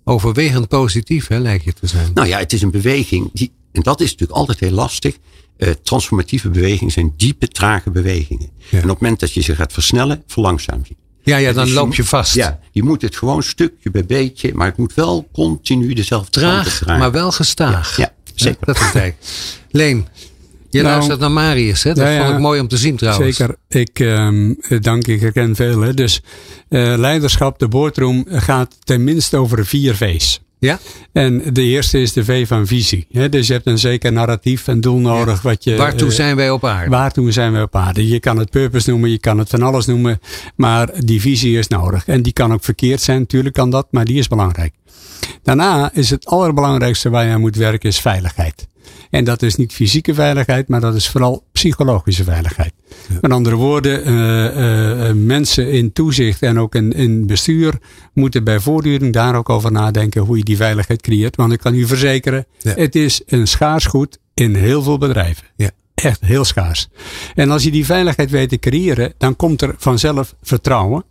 Overwegend positief, hè, lijkt je te zijn. Nou ja, het is een beweging. Die, en dat is natuurlijk altijd heel lastig. Uh, transformatieve bewegingen zijn diepe, trage bewegingen. En op het moment dat je ze gaat versnellen, verlangzaam je. Ja, ja dan loop je vast. Ja, je moet het gewoon stukje bij beetje, maar het moet wel continu dezelfde Traag, maar wel gestaag. Ja, zeker. dat is het Leen, je nou, luistert naar Marius, hè? Dat vond ik mooi om te zien trouwens. Zeker. Ik um, dank, ik herken veel. Hè? Dus uh, leiderschap, de boardroom gaat tenminste over vier V's. Ja? En de eerste is de V van visie. Dus je hebt een zeker narratief en doel nodig. Wat je, waartoe zijn wij op aarde? Waartoe zijn wij op aarde? Je kan het purpose noemen, je kan het van alles noemen. Maar die visie is nodig. En die kan ook verkeerd zijn, natuurlijk kan dat, maar die is belangrijk. Daarna is het allerbelangrijkste waar je aan moet werken, is veiligheid. En dat is niet fysieke veiligheid, maar dat is vooral psychologische veiligheid. Met andere woorden, uh, uh, mensen in toezicht en ook in, in bestuur moeten bij voortdurend daar ook over nadenken hoe je die veiligheid creëert. Want ik kan u verzekeren, het is een schaars goed in heel veel bedrijven. Ja. Echt heel schaars. En als je die veiligheid weet te creëren, dan komt er vanzelf vertrouwen.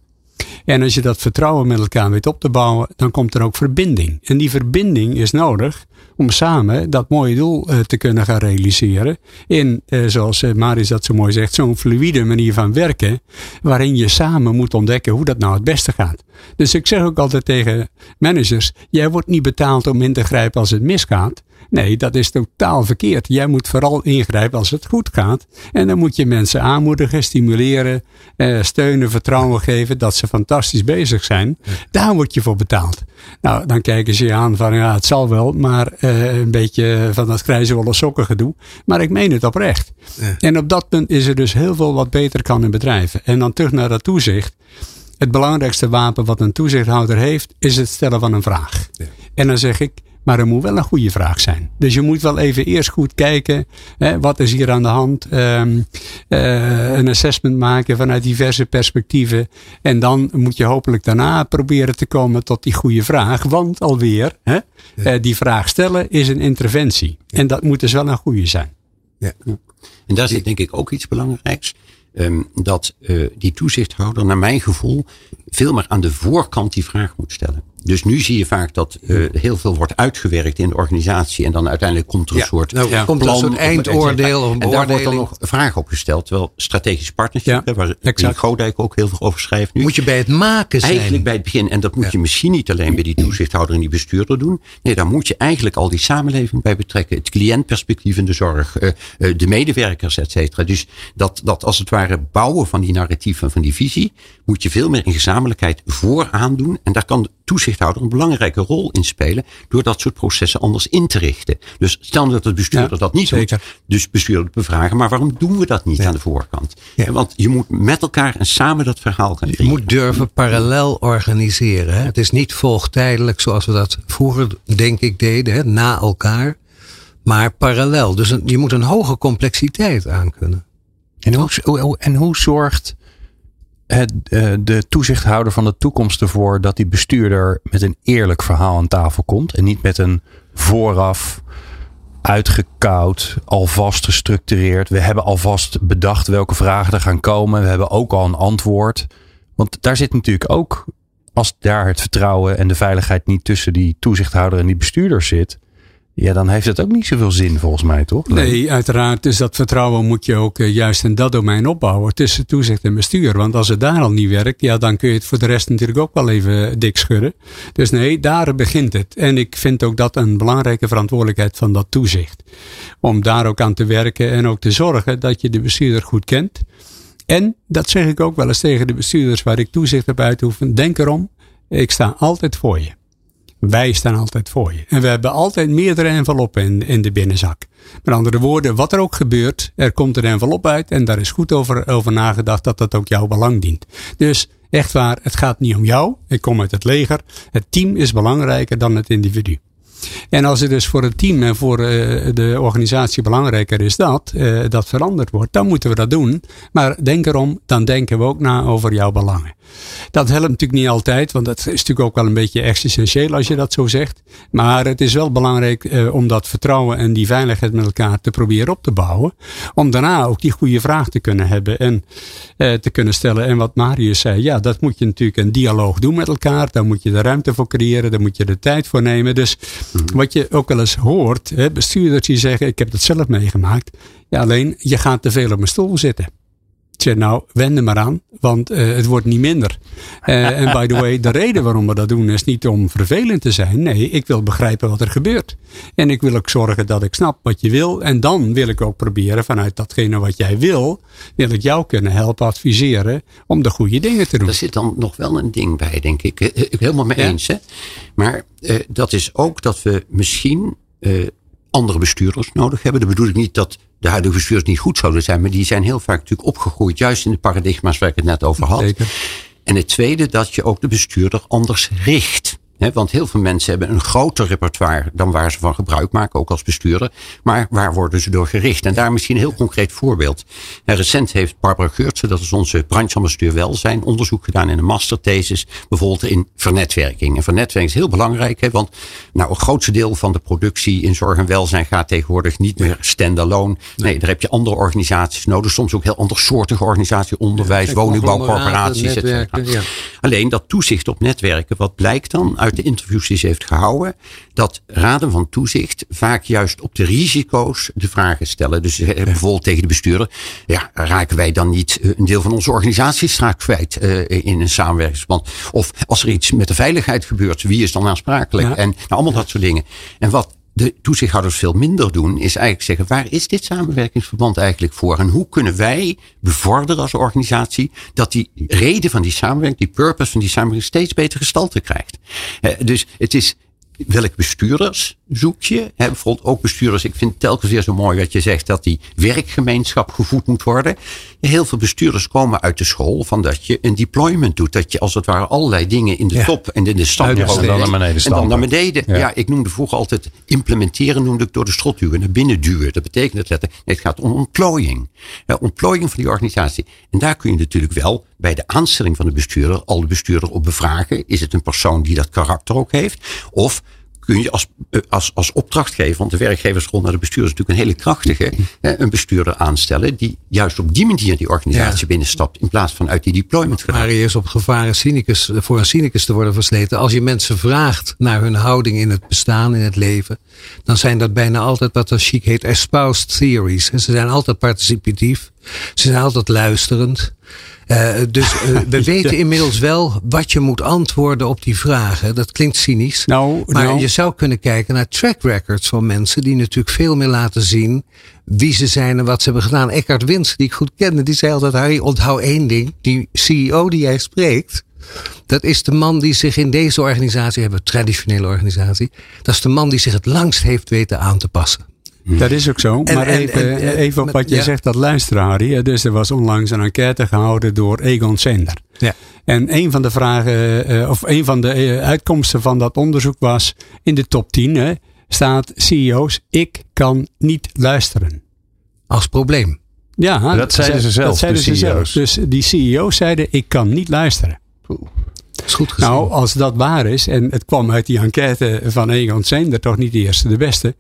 En als je dat vertrouwen met elkaar weet op te bouwen, dan komt er ook verbinding. En die verbinding is nodig om samen dat mooie doel uh, te kunnen gaan realiseren. In, uh, zoals uh, Maris dat zo mooi zegt, zo'n fluïde manier van werken. Waarin je samen moet ontdekken hoe dat nou het beste gaat. Dus ik zeg ook altijd tegen managers: jij wordt niet betaald om in te grijpen als het misgaat. Nee, dat is totaal verkeerd. Jij moet vooral ingrijpen als het goed gaat. En dan moet je mensen aanmoedigen, stimuleren, eh, steunen, vertrouwen geven dat ze fantastisch bezig zijn. Daar word je voor betaald. Nou, dan kijken ze je aan van ja, het zal wel, maar eh, een beetje van dat grijze sokken gedoe. Maar ik meen het oprecht. En op dat punt is er dus heel veel wat beter kan in bedrijven. En dan terug naar dat toezicht. Het belangrijkste wapen wat een toezichthouder heeft, is het stellen van een vraag. En dan zeg ik, maar er moet wel een goede vraag zijn. Dus je moet wel even eerst goed kijken. Hè, wat is hier aan de hand? Um, uh, een assessment maken vanuit diverse perspectieven. En dan moet je hopelijk daarna proberen te komen tot die goede vraag. Want alweer, hè, uh, die vraag stellen is een interventie. En dat moet dus wel een goede zijn. Ja. En daar zit denk ik ook iets belangrijks. Um, dat uh, die toezichthouder, naar mijn gevoel, veel meer aan de voorkant die vraag moet stellen. Dus nu zie je vaak dat uh, heel veel wordt uitgewerkt in de organisatie. En dan uiteindelijk komt er een soort nou, ja, komt er een soort eindoordeel of En daar wordt dan nog vragen op gesteld. Terwijl strategisch partnership, ja, waar exact. Godijk ook heel veel over schrijft nu. Moet je bij het maken zijn. Eigenlijk bij het begin. En dat moet je misschien niet alleen bij die toezichthouder en die bestuurder doen. Nee, daar moet je eigenlijk al die samenleving bij betrekken. Het cliëntperspectief in de zorg. Uh, uh, de medewerkers, et cetera. Dus dat, dat als het ware bouwen van die narratief en van die visie. Moet je veel meer in gezamenlijkheid vooraan doen. En daar kan de toezichthouder een belangrijke rol in spelen. Door dat soort processen anders in te richten. Dus stel dat het bestuurder ja, dat niet zeker. doet. Dus bestuurder bevragen. Maar waarom doen we dat niet ja. aan de voorkant? Ja. Want je moet met elkaar en samen dat verhaal gaan Je moet durven parallel organiseren. Hè? Het is niet volgtijdelijk zoals we dat vroeger denk ik deden. Hè? Na elkaar. Maar parallel. Dus een, je moet een hoge complexiteit aankunnen. En hoe, en hoe zorgt uh, de toezichthouder van de toekomst ervoor dat die bestuurder met een eerlijk verhaal aan tafel komt en niet met een vooraf uitgekoud, alvast gestructureerd. We hebben alvast bedacht welke vragen er gaan komen. We hebben ook al een antwoord. Want daar zit natuurlijk ook, als daar het vertrouwen en de veiligheid niet tussen die toezichthouder en die bestuurder zit, ja, dan heeft het ook niet zoveel zin volgens mij, toch? Nee, uiteraard. Dus dat vertrouwen moet je ook uh, juist in dat domein opbouwen tussen toezicht en bestuur. Want als het daar al niet werkt, ja, dan kun je het voor de rest natuurlijk ook wel even dik schudden. Dus nee, daar begint het. En ik vind ook dat een belangrijke verantwoordelijkheid van dat toezicht. Om daar ook aan te werken en ook te zorgen dat je de bestuurder goed kent. En dat zeg ik ook wel eens tegen de bestuurders waar ik toezicht heb uitgeoefend. Denk erom, ik sta altijd voor je. Wij staan altijd voor je. En we hebben altijd meerdere enveloppen in, in de binnenzak. Met andere woorden, wat er ook gebeurt, er komt een envelop uit en daar is goed over, over nagedacht dat dat ook jouw belang dient. Dus echt waar, het gaat niet om jou. Ik kom uit het leger. Het team is belangrijker dan het individu. En als het dus voor het team en voor uh, de organisatie belangrijker is dat, uh, dat veranderd wordt, dan moeten we dat doen. Maar denk erom, dan denken we ook na over jouw belangen. Dat helpt natuurlijk niet altijd, want dat is natuurlijk ook wel een beetje existentieel als je dat zo zegt. Maar het is wel belangrijk uh, om dat vertrouwen en die veiligheid met elkaar te proberen op te bouwen. Om daarna ook die goede vraag te kunnen hebben en te kunnen stellen. En wat Marius zei, ja, dat moet je natuurlijk een dialoog doen met elkaar. Daar moet je de ruimte voor creëren, daar moet je de tijd voor nemen. Dus wat je ook wel eens hoort, hè, bestuurders die zeggen, ik heb dat zelf meegemaakt. Ja, alleen je gaat te veel op mijn stoel zitten. Ik zeg nou, wend er maar aan, want uh, het wordt niet minder. Uh, en by the way, de reden waarom we dat doen is niet om vervelend te zijn. Nee, ik wil begrijpen wat er gebeurt. En ik wil ook zorgen dat ik snap wat je wil. En dan wil ik ook proberen vanuit datgene wat jij wil, wil ik jou kunnen helpen adviseren om de goede dingen te doen. Er zit dan nog wel een ding bij, denk ik. Ik helemaal mee eens. Hè? Maar uh, dat is ook dat we misschien andere bestuurders nodig hebben. Dat bedoel ik niet dat de huidige bestuurders niet goed zouden zijn, maar die zijn heel vaak natuurlijk opgegroeid, juist in de paradigma's waar ik het net over had. Zeker. En het tweede, dat je ook de bestuurder anders richt want heel veel mensen hebben een groter repertoire dan waar ze van gebruik maken, ook als bestuurder. Maar waar worden ze door gericht? En daar misschien een heel concreet voorbeeld. recent heeft Barbara Geurtsen, dat is onze brancheambassadeur welzijn, onderzoek gedaan in een masterthesis, bijvoorbeeld in vernetwerking. En vernetwerking is heel belangrijk, want nou, een grootste deel van de productie in zorg en welzijn gaat tegenwoordig niet meer standalone. Nee, daar heb je andere organisaties nodig, soms ook heel andersoortige organisaties, onderwijs, woningbouwcorporaties, etc. Alleen dat toezicht op netwerken, wat blijkt dan? Uit de interviews die ze heeft gehouden, dat raden van toezicht vaak juist op de risico's de vragen stellen. Dus bijvoorbeeld tegen de bestuurder, ja, raken wij dan niet eh, een deel van onze organisatie straks kwijt uh, in een samenwerkingsverband? Of als er iets met de veiligheid gebeurt, wie is dan aansprakelijk? En nou, allemaal dat soort dingen. En wat de toezichthouders veel minder doen, is eigenlijk zeggen: waar is dit samenwerkingsverband eigenlijk voor? En hoe kunnen wij bevorderen als organisatie dat die reden van die samenwerking, die purpose van die samenwerking, steeds beter gestalte krijgt? Eh, dus het is welke bestuurders zoek je? bijvoorbeeld ook bestuurders. Ik vind het telkens weer zo mooi wat je zegt dat die werkgemeenschap gevoed moet worden. Heel veel bestuurders komen uit de school van dat je een deployment doet. Dat je als het ware allerlei dingen in de top en in de stad. En dan naar beneden En dan naar beneden. Ja. ik noemde vroeger altijd implementeren noemde ik door de strot duwen. Naar binnen duwen. Dat betekent het letterlijk. Nee, het gaat om ontplooiing. ontplooiing van die organisatie. En daar kun je natuurlijk wel bij de aanstelling van de bestuurder al de bestuurder op bevragen. Is het een persoon die dat karakter ook heeft? Of kun je als, eh, als, als opdrachtgever, want de werkgeversrol naar de bestuurder is natuurlijk een hele krachtige, een bestuurder aanstellen die juist op die manier die organisatie binnenstapt in plaats van uit die deployment gaat. Maar eerst op gevaren cynicus, voor een cynicus te worden versleten. Als je mensen vraagt naar hun houding in het bestaan, in het leven, dan zijn dat bijna altijd wat dan chic heet espoused theories. Ze zijn altijd participatief, ze zijn altijd luisterend. Uh, dus uh, we weten inmiddels wel wat je moet antwoorden op die vragen. Dat klinkt cynisch. Nou, maar nou. je zou kunnen kijken naar track records van mensen die natuurlijk veel meer laten zien wie ze zijn en wat ze hebben gedaan. Eckhart Wins, die ik goed kende, die zei altijd: Harry, onthoud één ding. Die CEO die jij spreekt, dat is de man die zich in deze organisatie, hebben traditionele organisatie, dat is de man die zich het langst heeft weten aan te passen. Dat is ook zo. maar even, even op wat je zegt, dat luisteren, Dus er was onlangs een enquête gehouden door Egon Zender. Ja. En een van de vragen, eh, of een van de eh, uitkomsten van dat onderzoek was: in de top 10 hè, staat CEO's, ik kan niet luisteren. Als probleem. Ja, dat zeiden ze zelf. Dat zeiden ze zelf. Dus die CEO's zeiden: ik kan niet luisteren. Is goed gezien. Nou, als dat waar is, en het kwam uit die enquête van Egon Zender, toch niet de eerste, de beste,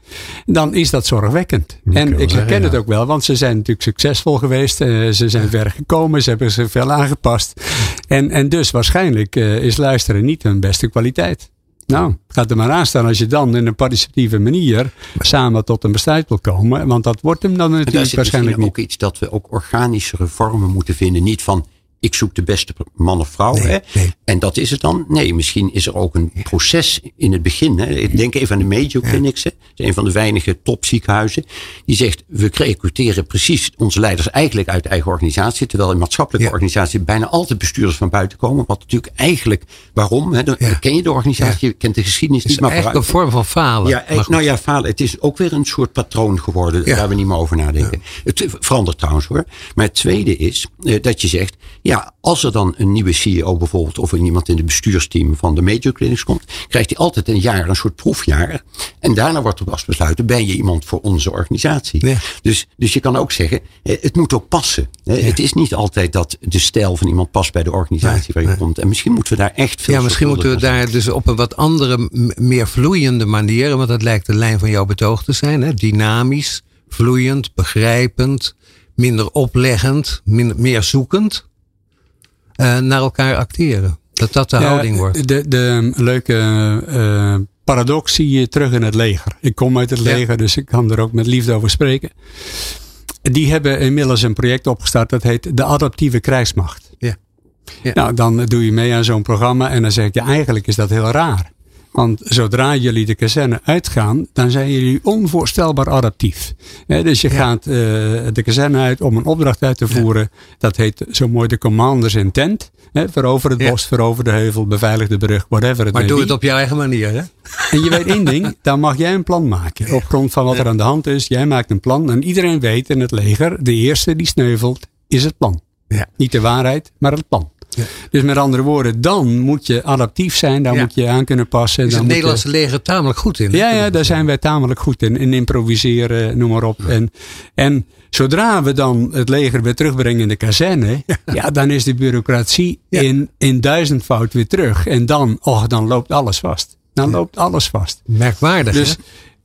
dan is dat zorgwekkend. en ik herken het ook wel, want ze zijn natuurlijk succesvol geweest, uh, ze zijn ver gekomen, ze hebben zich veel aangepast. En, en dus waarschijnlijk uh, is luisteren niet hun beste kwaliteit. Nou, gaat er maar aan staan als je dan in een participatieve manier samen tot een besluit wil komen. Want dat wordt hem dan natuurlijk waarschijnlijk niet. ook iets dat we ook organische vormen moeten vinden. Niet van ik zoek de beste man of vrouw. hè? En dat is het dan? Nee, misschien is er ook een proces in het begin. Hè? Ik denk even aan de Mayo Clinics. Hè? Dat is een van de weinige topziekenhuizen. Die zegt, we recruteren precies onze leiders eigenlijk uit de eigen organisatie. Terwijl in maatschappelijke organisaties bijna altijd bestuurders van buiten komen. Wat natuurlijk eigenlijk, waarom? Hè? Dan ken je de organisatie, je kent de geschiedenis niet. Maar eigenlijk een vorm van falen. Ja, nou ja, falen. Het is ook weer een soort patroon geworden. Daar we niet meer over nadenken. Het verandert trouwens hoor. Maar het tweede is eh, dat je zegt ja, als er dan een nieuwe CEO bijvoorbeeld of iemand in het bestuursteam van de Major Clinics komt, krijgt hij altijd een jaar, een soort proefjaar. En daarna wordt er pas besluiten, ben je iemand voor onze organisatie? Dus, dus je kan ook zeggen, het moet ook passen. Het is niet altijd dat de stijl van iemand past bij de organisatie waar je komt. En misschien moeten we daar echt veel Ja, misschien moeten we daar dus op een wat andere, meer vloeiende manier, want dat lijkt de lijn van jouw betoog te zijn, hè? dynamisch, vloeiend, begrijpend, minder opleggend, meer zoekend. Eh, naar elkaar acteren. Dat dat de houding wordt. De, de leuke uh, paradox zie je terug in het leger. Ik kom uit het leger, dus ik kan er ook met liefde over spreken. die hebben inmiddels een project opgestart dat heet de Adaptieve Krijgsmacht. Ja. ja. Nou, dan doe je mee aan zo'n programma en dan zeg je eigenlijk is dat heel raar. Want zodra jullie de kazerne uitgaan, dan zijn jullie onvoorstelbaar adaptief. dus je gaat uh, de kazerne uit om een opdracht uit te voeren. Dat heet zo mooi de commanders intent. He, verover het bos, verover de heuvel, beveilig de brug, whatever het Maar doe het op je eigen manier, hè? En je weet één ding, dan mag jij een plan maken. Op grond van wat er aan de hand is. Jij maakt een plan en iedereen weet in het leger, de eerste die sneuvelt, is het plan. Ja. Niet de waarheid, maar het plan. Dus met andere woorden, dan moet je adaptief zijn, dan moet je aan kunnen passen. Is het Nederlandse leger tamelijk goed in? Ja, ja, daar zijn wij tamelijk goed in. In improviseren, noem maar op. En, en zodra we dan het leger weer terugbrengen in de kazerne, ja, dan is de bureaucratie in, in duizendvoud weer terug. En dan, oh, dan loopt alles vast. Dan loopt alles vast. Merkwaardig. Dus,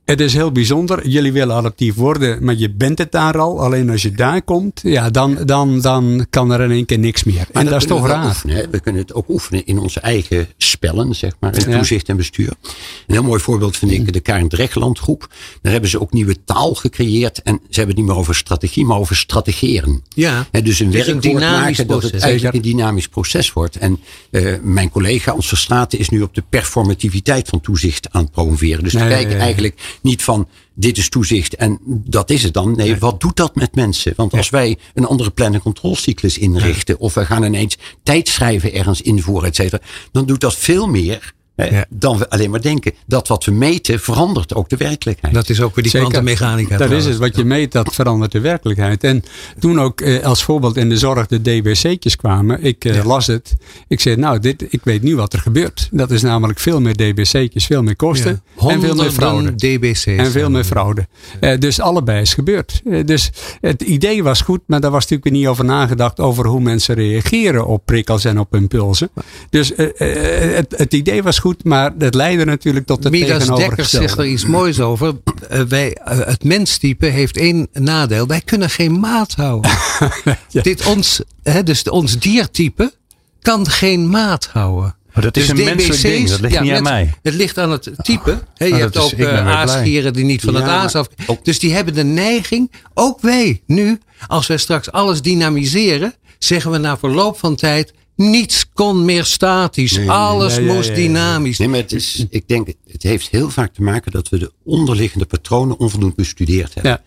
het is heel bijzonder. Jullie willen adaptief worden, maar je bent het daar al. Alleen als je daar komt, ja, dan, dan, dan kan er in één keer niks meer. en dat is toch raar. Oefenen, we kunnen het ook oefenen in onze eigen spellen, zeg maar. In toezicht en bestuur. Een heel mooi voorbeeld vind ik de Karen Drechtland groep. Daar hebben ze ook nieuwe taal gecreëerd. En ze hebben het niet meer over strategie, maar over strategeren. Ja. dus een werkwoord maken dat het eigenlijk een dynamisch proces wordt. En uh, mijn collega, ons Verstraten, is nu op de performativiteit van toezicht aan het promoveren. Dus we kijken eigenlijk niet van dit is toezicht en dat is het dan. Nee, wat doet dat met mensen? Want als wij een andere plan- en controlecyclus inrichten. of we gaan ineens tijdschrijven ergens invoeren, et cetera. dan doet dat veel meer ja. Dan we alleen maar denken. Dat wat we meten verandert ook de werkelijkheid. Dat is ook weer die kwantummechanica. Dat is het. Wat je meet, dat verandert de werkelijkheid. En toen ook eh, als voorbeeld in de zorg de DBC'tjes kwamen. Ik eh, las het. Ik zei, nou, dit, ik weet nu wat er gebeurt. Dat is namelijk veel meer DBC'tjes, veel meer kosten. en veel meer fraude. DBC's. En veel meer fraude. Eh, dus allebei is gebeurd. Eh, dus het idee was goed, maar daar was natuurlijk niet over nagedacht. Over hoe mensen reageren op prikkels en op impulsen. Dus eh, eh, het, het idee was goed, maar dat leidde natuurlijk tot het Midas tegenovergestelde. zegt er iets moois over. Uh, wij, uh, het menstype heeft één nadeel. Wij kunnen geen maat houden. Dit ons, hè, dus ons diertype kan geen maat houden. Maar dat is dus een menselijk ding, dat ligt niet aan mij. Het ligt aan het type. He, je oh, hebt ook uh, aasgieren die niet van het aas af. Dus die hebben de neiging, ook wij nu, als wij straks alles dynamiseren, zeggen we na verloop van tijd, niets kon meer statisch. Alles moest dynamisch. Nee, maar het is, ik denk, het heeft heel vaak te maken dat we de onderliggende patronen onvoldoende bestudeerd hebben.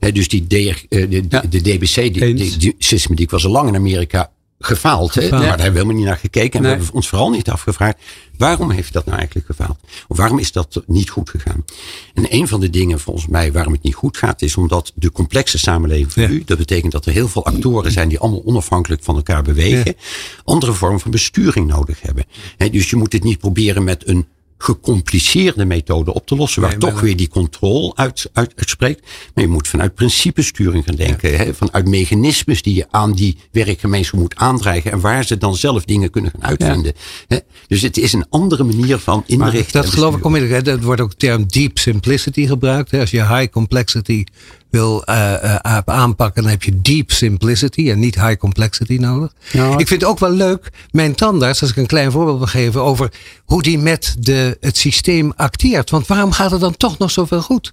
Ja. dus die DR, eh, de, DBC, die, die, die systematiek was al lang in Amerika gefaald. Hè? Maar daar hebben we helemaal niet naar gekeken. En we hebben ons vooral niet afgevraagd. Waarom heeft dat nou eigenlijk gefaald? Of waarom is dat niet goed gegaan? En een van de dingen volgens mij waarom het niet goed gaat. Is omdat de complexe samenleving van nu. Dat betekent dat er heel veel actoren zijn die allemaal onafhankelijk van elkaar bewegen. Andere vorm van besturing nodig hebben. dus je moet het niet proberen met een gecompliceerde methode op te lossen. Waar toch weer die controle uit, uit, uitspreekt. Maar je moet vanuit principesturing gaan denken. Hè, vanuit mechanismes die je aan die werkgemeenschap moet aandrijven. En waar ze dan zelf dingen kunnen gaan uitvinden. Hè. Dus het is een andere manier van inrichten. Dat geloof ik onmiddellijk. Er wordt ook de term deep simplicity gebruikt. Hè. Als je high complexity wil uh, uh, aanpakken, dan heb je deep simplicity en niet high complexity nodig. ik vind het ook wel leuk, mijn tandarts, als ik een klein voorbeeld wil geven over hoe die met de, het systeem acteert. Want waarom gaat het dan toch nog zoveel goed?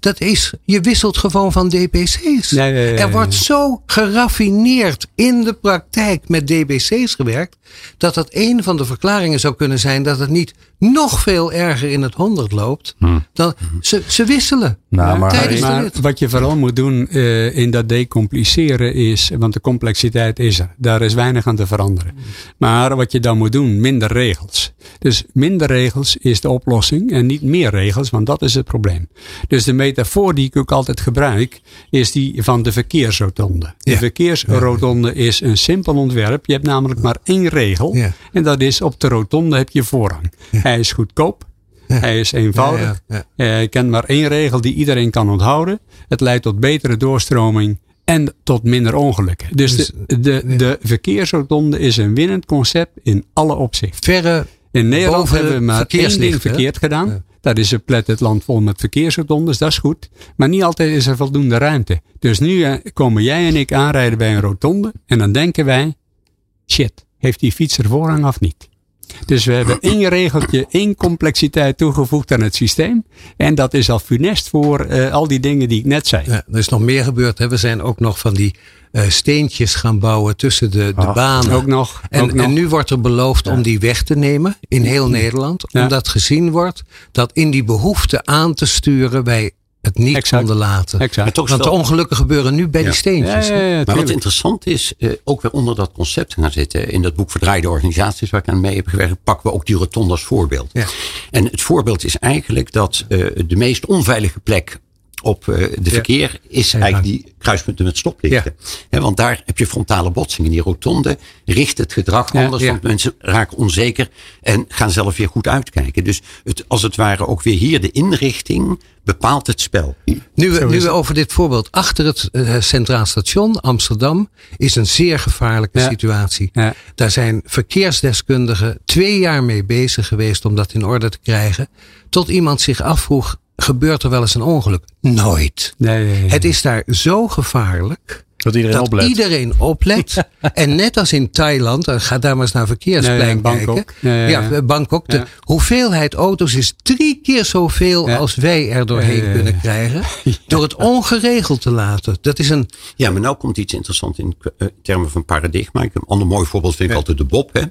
Dat is, je wisselt gewoon van DBC's. er wordt zo geraffineerd in de praktijk met DBC's gewerkt, dat dat een van de verklaringen zou kunnen zijn dat het niet nog veel erger in het honderd loopt. Hm. Dan, ze, ze wisselen. Nou, maar, maar wat je vooral moet doen uh, in dat decompliceren is, want de complexiteit is er. Daar is weinig aan te veranderen. Maar wat je dan moet doen, minder regels. Dus minder regels is de oplossing en niet meer regels, want dat is het probleem. Dus de metafoor die ik ook altijd gebruik, is die van de verkeersrotonde. De verkeersrotonde is een simpel ontwerp. Je hebt namelijk maar één regel. En dat is op de rotonde heb je voorrang. Hij is goedkoop. Hij is eenvoudig. Hij kent maar één regel die iedereen kan onthouden. Het leidt tot betere doorstroming en tot minder ongelukken. Dus, dus de, de, de verkeersrotonde is een winnend concept in alle opzichten. Verre in Nederland hebben we maar één ding verkeerd gedaan. Dat is een plet het land vol met verkeersrotondes, dat is goed. Maar niet altijd is er voldoende ruimte. Dus nu eh, komen jij en ik aanrijden bij een rotonde en dan denken wij, shit, heeft die fietser voorrang of niet? Dus we hebben één regeltje, één complexiteit toegevoegd aan het systeem. En dat is al funest voor uh, al die dingen die ik net zei. Ja, er is nog meer gebeurd. Hè? We zijn ook nog van die uh, steentjes gaan bouwen tussen de, de banen. Ook nog. En, ook nog. en nu wordt er beloofd ja. om die weg te nemen in heel Nederland. Ja. Omdat gezien wordt dat in die behoefte aan te sturen wij het niet exact. konden laten. Exact. Want de ongelukken gebeuren nu bij ja. die steentjes. Ja, ja, maar wat interessant is, uh, ook weer onder dat concept gaan zitten. In dat boek Verdraaide Organisaties waar ik aan mee heb gewerkt, pakken we ook die rotonde als voorbeeld. En het voorbeeld is eigenlijk dat uh, de meest onveilige plek op uh, de verkeer is eigenlijk die kruispunten met stoplichten. Ja. want daar heb je frontale botsingen. Die rotonde richt het gedrag ja, anders, want mensen raken onzeker en gaan zelf weer goed uitkijken. Dus het, als het ware ook weer hier de inrichting bepaalt het spel. Nu we, nu we over dit voorbeeld achter het uh, Centraal Station Amsterdam is een zeer gevaarlijke situatie. Daar zijn verkeersdeskundigen twee jaar mee bezig geweest om dat in orde te krijgen. Tot iemand zich afvroeg, gebeurt er wel eens een ongeluk? Nooit. Nee, nee, nee. Het is daar zo gevaarlijk. Dat iedereen dat oplet. Iedereen oplet. en net als in Thailand, ga daar maar eens naar verkeersplein nee, Bangkok. kijken. Ja, ja, ja. Bangkok. De hoeveelheid auto's is drie keer zoveel als wij er doorheen kunnen krijgen. Door het ongeregeld te laten. Dat is een. Ja, maar nou komt iets interessants in termen van paradigma. Een ander mooi voorbeeld vind ik altijd de Bob. Hè.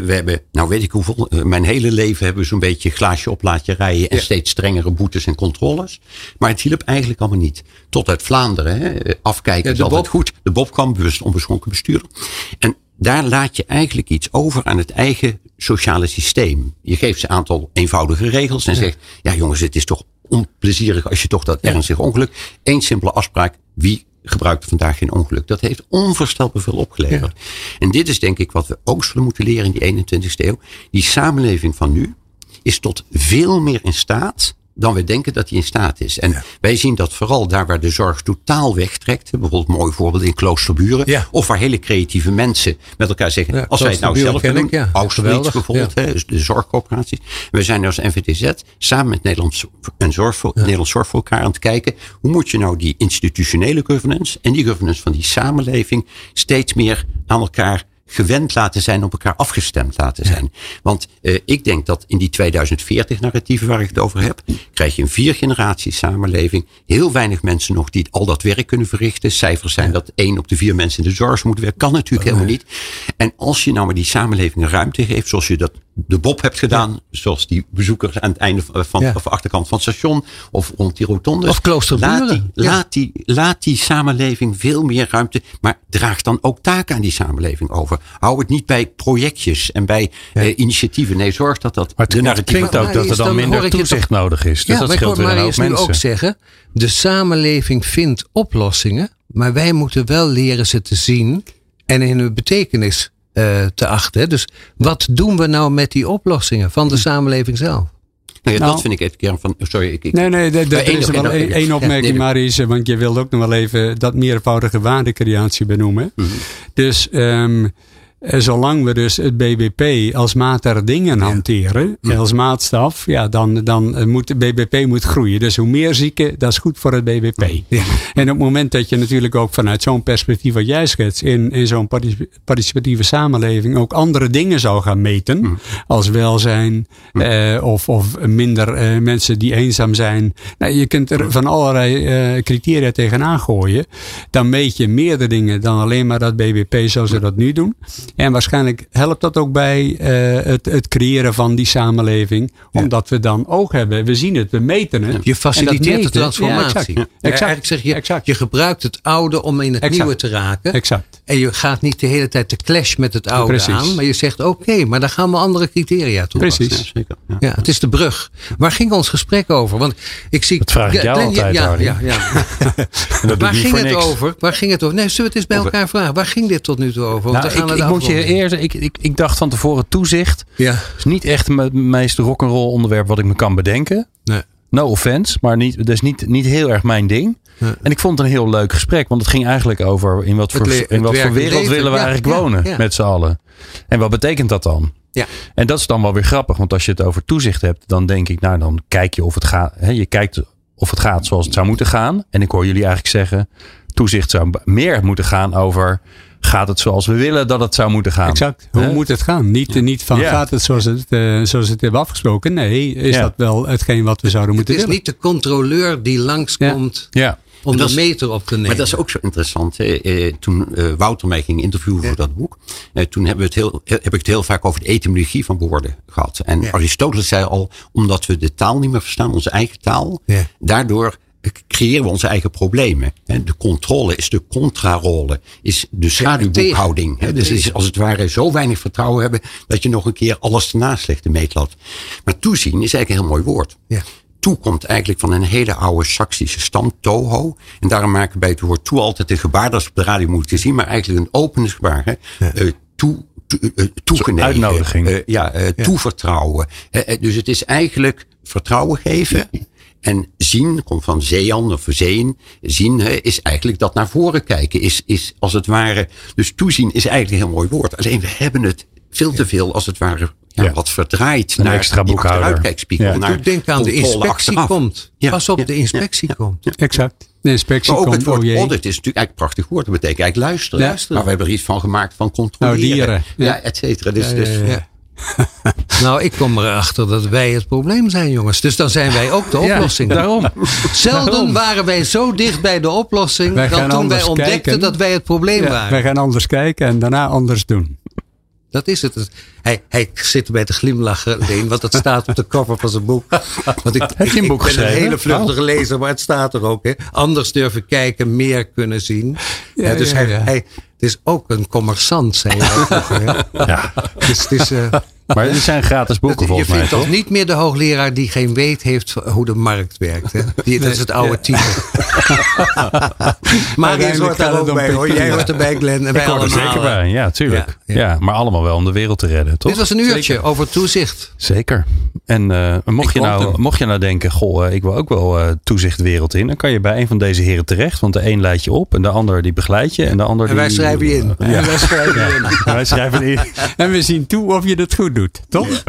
We hebben, nou weet ik hoeveel, mijn hele leven hebben we zo'n beetje glaasje op laatje rijden. En steeds strengere boetes en controles. Maar het hielp eigenlijk allemaal niet. Tot uit Vlaanderen, hè. afkijken altijd goed. De Bob kwam, bewust onbeschonken bestuurder. En daar laat je eigenlijk iets over aan het eigen sociale systeem. Je geeft ze een aantal eenvoudige regels en ja. zegt, ja jongens, het is toch onplezierig als je toch dat ernstig ongeluk. Eén simpele afspraak, wie gebruikt vandaag geen ongeluk. Dat heeft onvoorstelbaar veel opgeleverd. Ja. En dit is denk ik wat we ook zullen moeten leren in die 21ste eeuw. Die samenleving van nu is tot veel meer in staat dan we denken dat hij in staat is. En ja. wij zien dat vooral daar waar de zorg totaal wegtrekt. Bijvoorbeeld een mooi voorbeeld in Kloosterburen. Ja. Of waar hele creatieve mensen met elkaar zeggen. Ja, als wij het nou zelf doen. Ja. Auschwitz bijvoorbeeld. Hè, dus de zorgcoöperaties. We zijn als NVTZ samen met Nederlands, en zorg voor, Nederlands Zorg voor elkaar aan het kijken. Hoe moet je nou die institutionele governance en die governance van die samenleving steeds meer aan elkaar gewend laten zijn, op elkaar afgestemd laten zijn. Ja. Want uh, ik denk dat in die 2040 narratieven waar ik het over heb, krijg je een vier generaties samenleving. Heel weinig mensen nog die al dat werk kunnen verrichten. Cijfers zijn ja. dat één op de vier mensen in de zorg moet werken. Kan natuurlijk oh, helemaal niet. En als je nou maar die samenleving een ruimte geeft, zoals je dat de Bob hebt gedaan, ja. zoals die bezoekers aan het einde van, ja. of achterkant van het station, of rond die rotonde. Of kloosterburen. Laat die, laat, die, laat die samenleving veel meer ruimte, maar draag dan ook taken aan die samenleving over. Hou het niet bij projectjes en bij ja. uh, initiatieven. Nee, zorg dat dat. Maar het, het klinkt ook dat er dan, dan minder toezicht nodig is. Dus ja, dat scheelt weer een hoop mensen. ook zeggen, de samenleving vindt oplossingen, maar wij moeten wel leren ze te zien en in hun betekenis uh, te achten. Dus wat doen we nou met die oplossingen van de samenleving zelf? Nou ja, nou, dat vind ik even kern van. Sorry, ik, ik, nee, nee, dat, dat is wel één opmerking, ja, nee. Want je wilde ook nog wel even dat meervoudige waardecreatie benoemen. Mm -hmm. Dus um, zolang we dus het BBP als maat der dingen hanteren, ja. als maatstaf, ja, dan, dan moet de BBP moet groeien. Dus hoe meer zieken, dat is goed voor het BBP. Ja. En op het moment dat je natuurlijk ook vanuit zo'n perspectief wat jij schetst, in, in zo'n participatieve samenleving ook andere dingen zou gaan meten, als welzijn uh, of, of minder uh, mensen die eenzaam zijn. Nou, je kunt er van allerlei uh, criteria tegenaan gooien. Dan meet je meerdere dingen dan alleen maar dat BBP zoals ze dat nu doen. En waarschijnlijk helpt dat ook bij uh, het, het, creëren van die samenleving. Ja. Omdat we dan oog hebben. We zien het, we meten het. Je faciliteert de transformatie. Ja, exact. exact. Eigenlijk zeg je, exact. je gebruikt het oude om in het exact. nieuwe te raken. Exact. En je gaat niet de hele tijd de clash met het oude Precies. aan. Maar je zegt oké, okay, maar dan gaan we andere criteria toepassen. Precies. Ja, ja, het is de brug. Waar ging ons gesprek over? Want ik zie. Dat vraag ik jou altijd, ja, ja, ja. Waar ging het niks. over? Waar ging het over? Nee, zullen we het eens bij over. elkaar vragen? Waar ging dit tot nu toe over? Want nou, gaan ik, ik moet je eerder, ik, ik, ik dacht van tevoren toezicht. Ja. is niet echt het meest rock'n'roll onderwerp wat ik me kan bedenken. Nee. No offense, maar niet, dat is niet, niet heel erg mijn ding. Ja. En ik vond het een heel leuk gesprek, want het ging eigenlijk over in wat voor, in wat voor wereld leven. willen we ja, eigenlijk ja, wonen met z'n allen. En wat betekent dat dan? Ja. En dat is dan wel weer grappig, want als je het over toezicht hebt, dan denk ik, nou dan kijk je of het gaat. Hè, je kijkt of het gaat zoals het zou moeten gaan. En ik hoor jullie eigenlijk zeggen, toezicht zou meer moeten gaan over gaat het zoals we willen dat het zou moeten gaan. Exact. Hoe moet het gaan? Niet, niet van gaat het zoals het, uh, zoals het hebben afgesproken. Nee, is dat wel hetgeen wat we zouden moeten doen? Het is niet de controleur die langskomt. Ja om de meter op te nemen. Maar dat is ook zo interessant. Eh, toen uh, Wouter mij ging interviewen voor dat boek. Eh, toen hebben we het heel, heb ik het heel vaak over de etymologie van woorden gehad. En Aristoteles zei al, omdat we de taal niet meer verstaan, onze eigen taal. Daardoor creëren we onze eigen problemen. De controle is de contrarole, is de schaduwboekhouding. Dus is als het ware zo weinig vertrouwen hebben dat je nog een keer alles ernaast legt, de meetlat. Maar toezien is eigenlijk een heel mooi woord. Ja toe komt eigenlijk van een hele oude Saksische stam, Toho. En daarom maken we bij het woord toe altijd een gebaar, dat is op de radio moeten zien, maar eigenlijk een open gebaar. Hè? Ja. Uh, toe, uh, Uitnodiging. ja, toevertrouwen. dus het is eigenlijk vertrouwen geven. En zien, komt van zeean of zeen. Zien is eigenlijk dat naar voren kijken. Is, is als het ware. Dus toezien is eigenlijk een heel mooi woord. Alleen we hebben het veel te veel als het ware ja, wat verdraaid een naar extra boekhouder. Ja. Denk aan de inspectie komt. Pas op, de inspectie komt. Exact. De inspectie maar ook komt. het woord oh audit is natuurlijk eigenlijk prachtig woord. Dat betekent eigenlijk luisteren. luisteren. Maar we hebben er iets van gemaakt van controleren. Nou, dieren. Ja, et cetera. Dus, dus, nou, ik kom erachter dat wij het probleem zijn, jongens. Dus dan zijn wij ook de oplossing. Ja, daarom. Zelden waren wij zo dicht bij de oplossing dan toen wij ontdekten kijken. dat wij het probleem waren. Wij gaan anders kijken en daarna anders doen. Dat is het. Hij, hij zit erbij te glimlachen, Leen, want dat staat op de cover van zijn boek. Want ik, Heb je een boek ik ben een hele vluchtige lezer, maar het staat er ook. Hè. Anders durven kijken, meer kunnen zien. Ja, dus Hij, hij, het is ook een commerçant, zei je. ja. Dus het is... Uh, maar het zijn gratis boeken volgens mij. Je vindt toch niet meer de hoogleraar die geen weet heeft hoe de markt werkt. Hè? Die, dat is het oude type. maar die hoort daar ook bij hoor. Jij hoort erbij Glenn. En wij Ik er zeker bij. Ja, tuurlijk. Ja, maar allemaal wel om de wereld te redden. Toch? Dit was een uurtje over toezicht. Zeker. En uh, mocht, je nou, mocht je nou denken, goh, uh, ik wil ook wel uh, toezicht wereld in. Dan kan je bij een van deze heren terecht. Want de een leidt je op en de ander die begeleidt je. En, de ander en wij schrijven je in. En wij schrijven in. wij schrijven in. En we zien toe of je het goed doet, toch?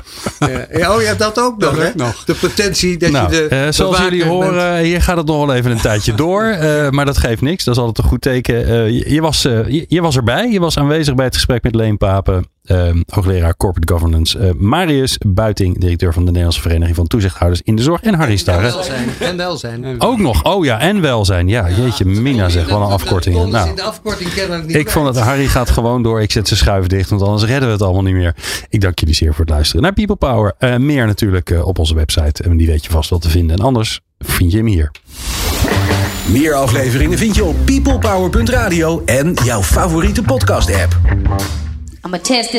Ja. Oh ja, dat ook nog. hè? nog. De potentie dat nou, je de. zoals jullie horen, hier gaat het nog wel even een tijdje door. maar dat geeft niks. Dat is altijd een goed teken. Je, je, was, je, je was erbij. Je was aanwezig bij het gesprek met Leen Papen uh, hoogleraar Corporate Governance. Uh, Marius Buiting, directeur van de Nederlandse Vereniging van Toezichthouders in de Zorg. En Harry Starre. En welzijn. En welzijn. Ook nog. Oh ja, en welzijn. Ja, jeetje, Mina zegt wel een afkorting. Nou, de afkorting kennen niet ik vond dat Harry gaat gewoon door. Ik zet zijn schuif dicht, want anders redden we het allemaal niet meer. Ik dank jullie zeer voor het luisteren naar People Power. Uh, meer natuurlijk op onze website. En die weet je vast wel te vinden. En anders vind je hem hier. Meer afleveringen vind je op peoplepower.radio en jouw favoriete podcast app. I'm test this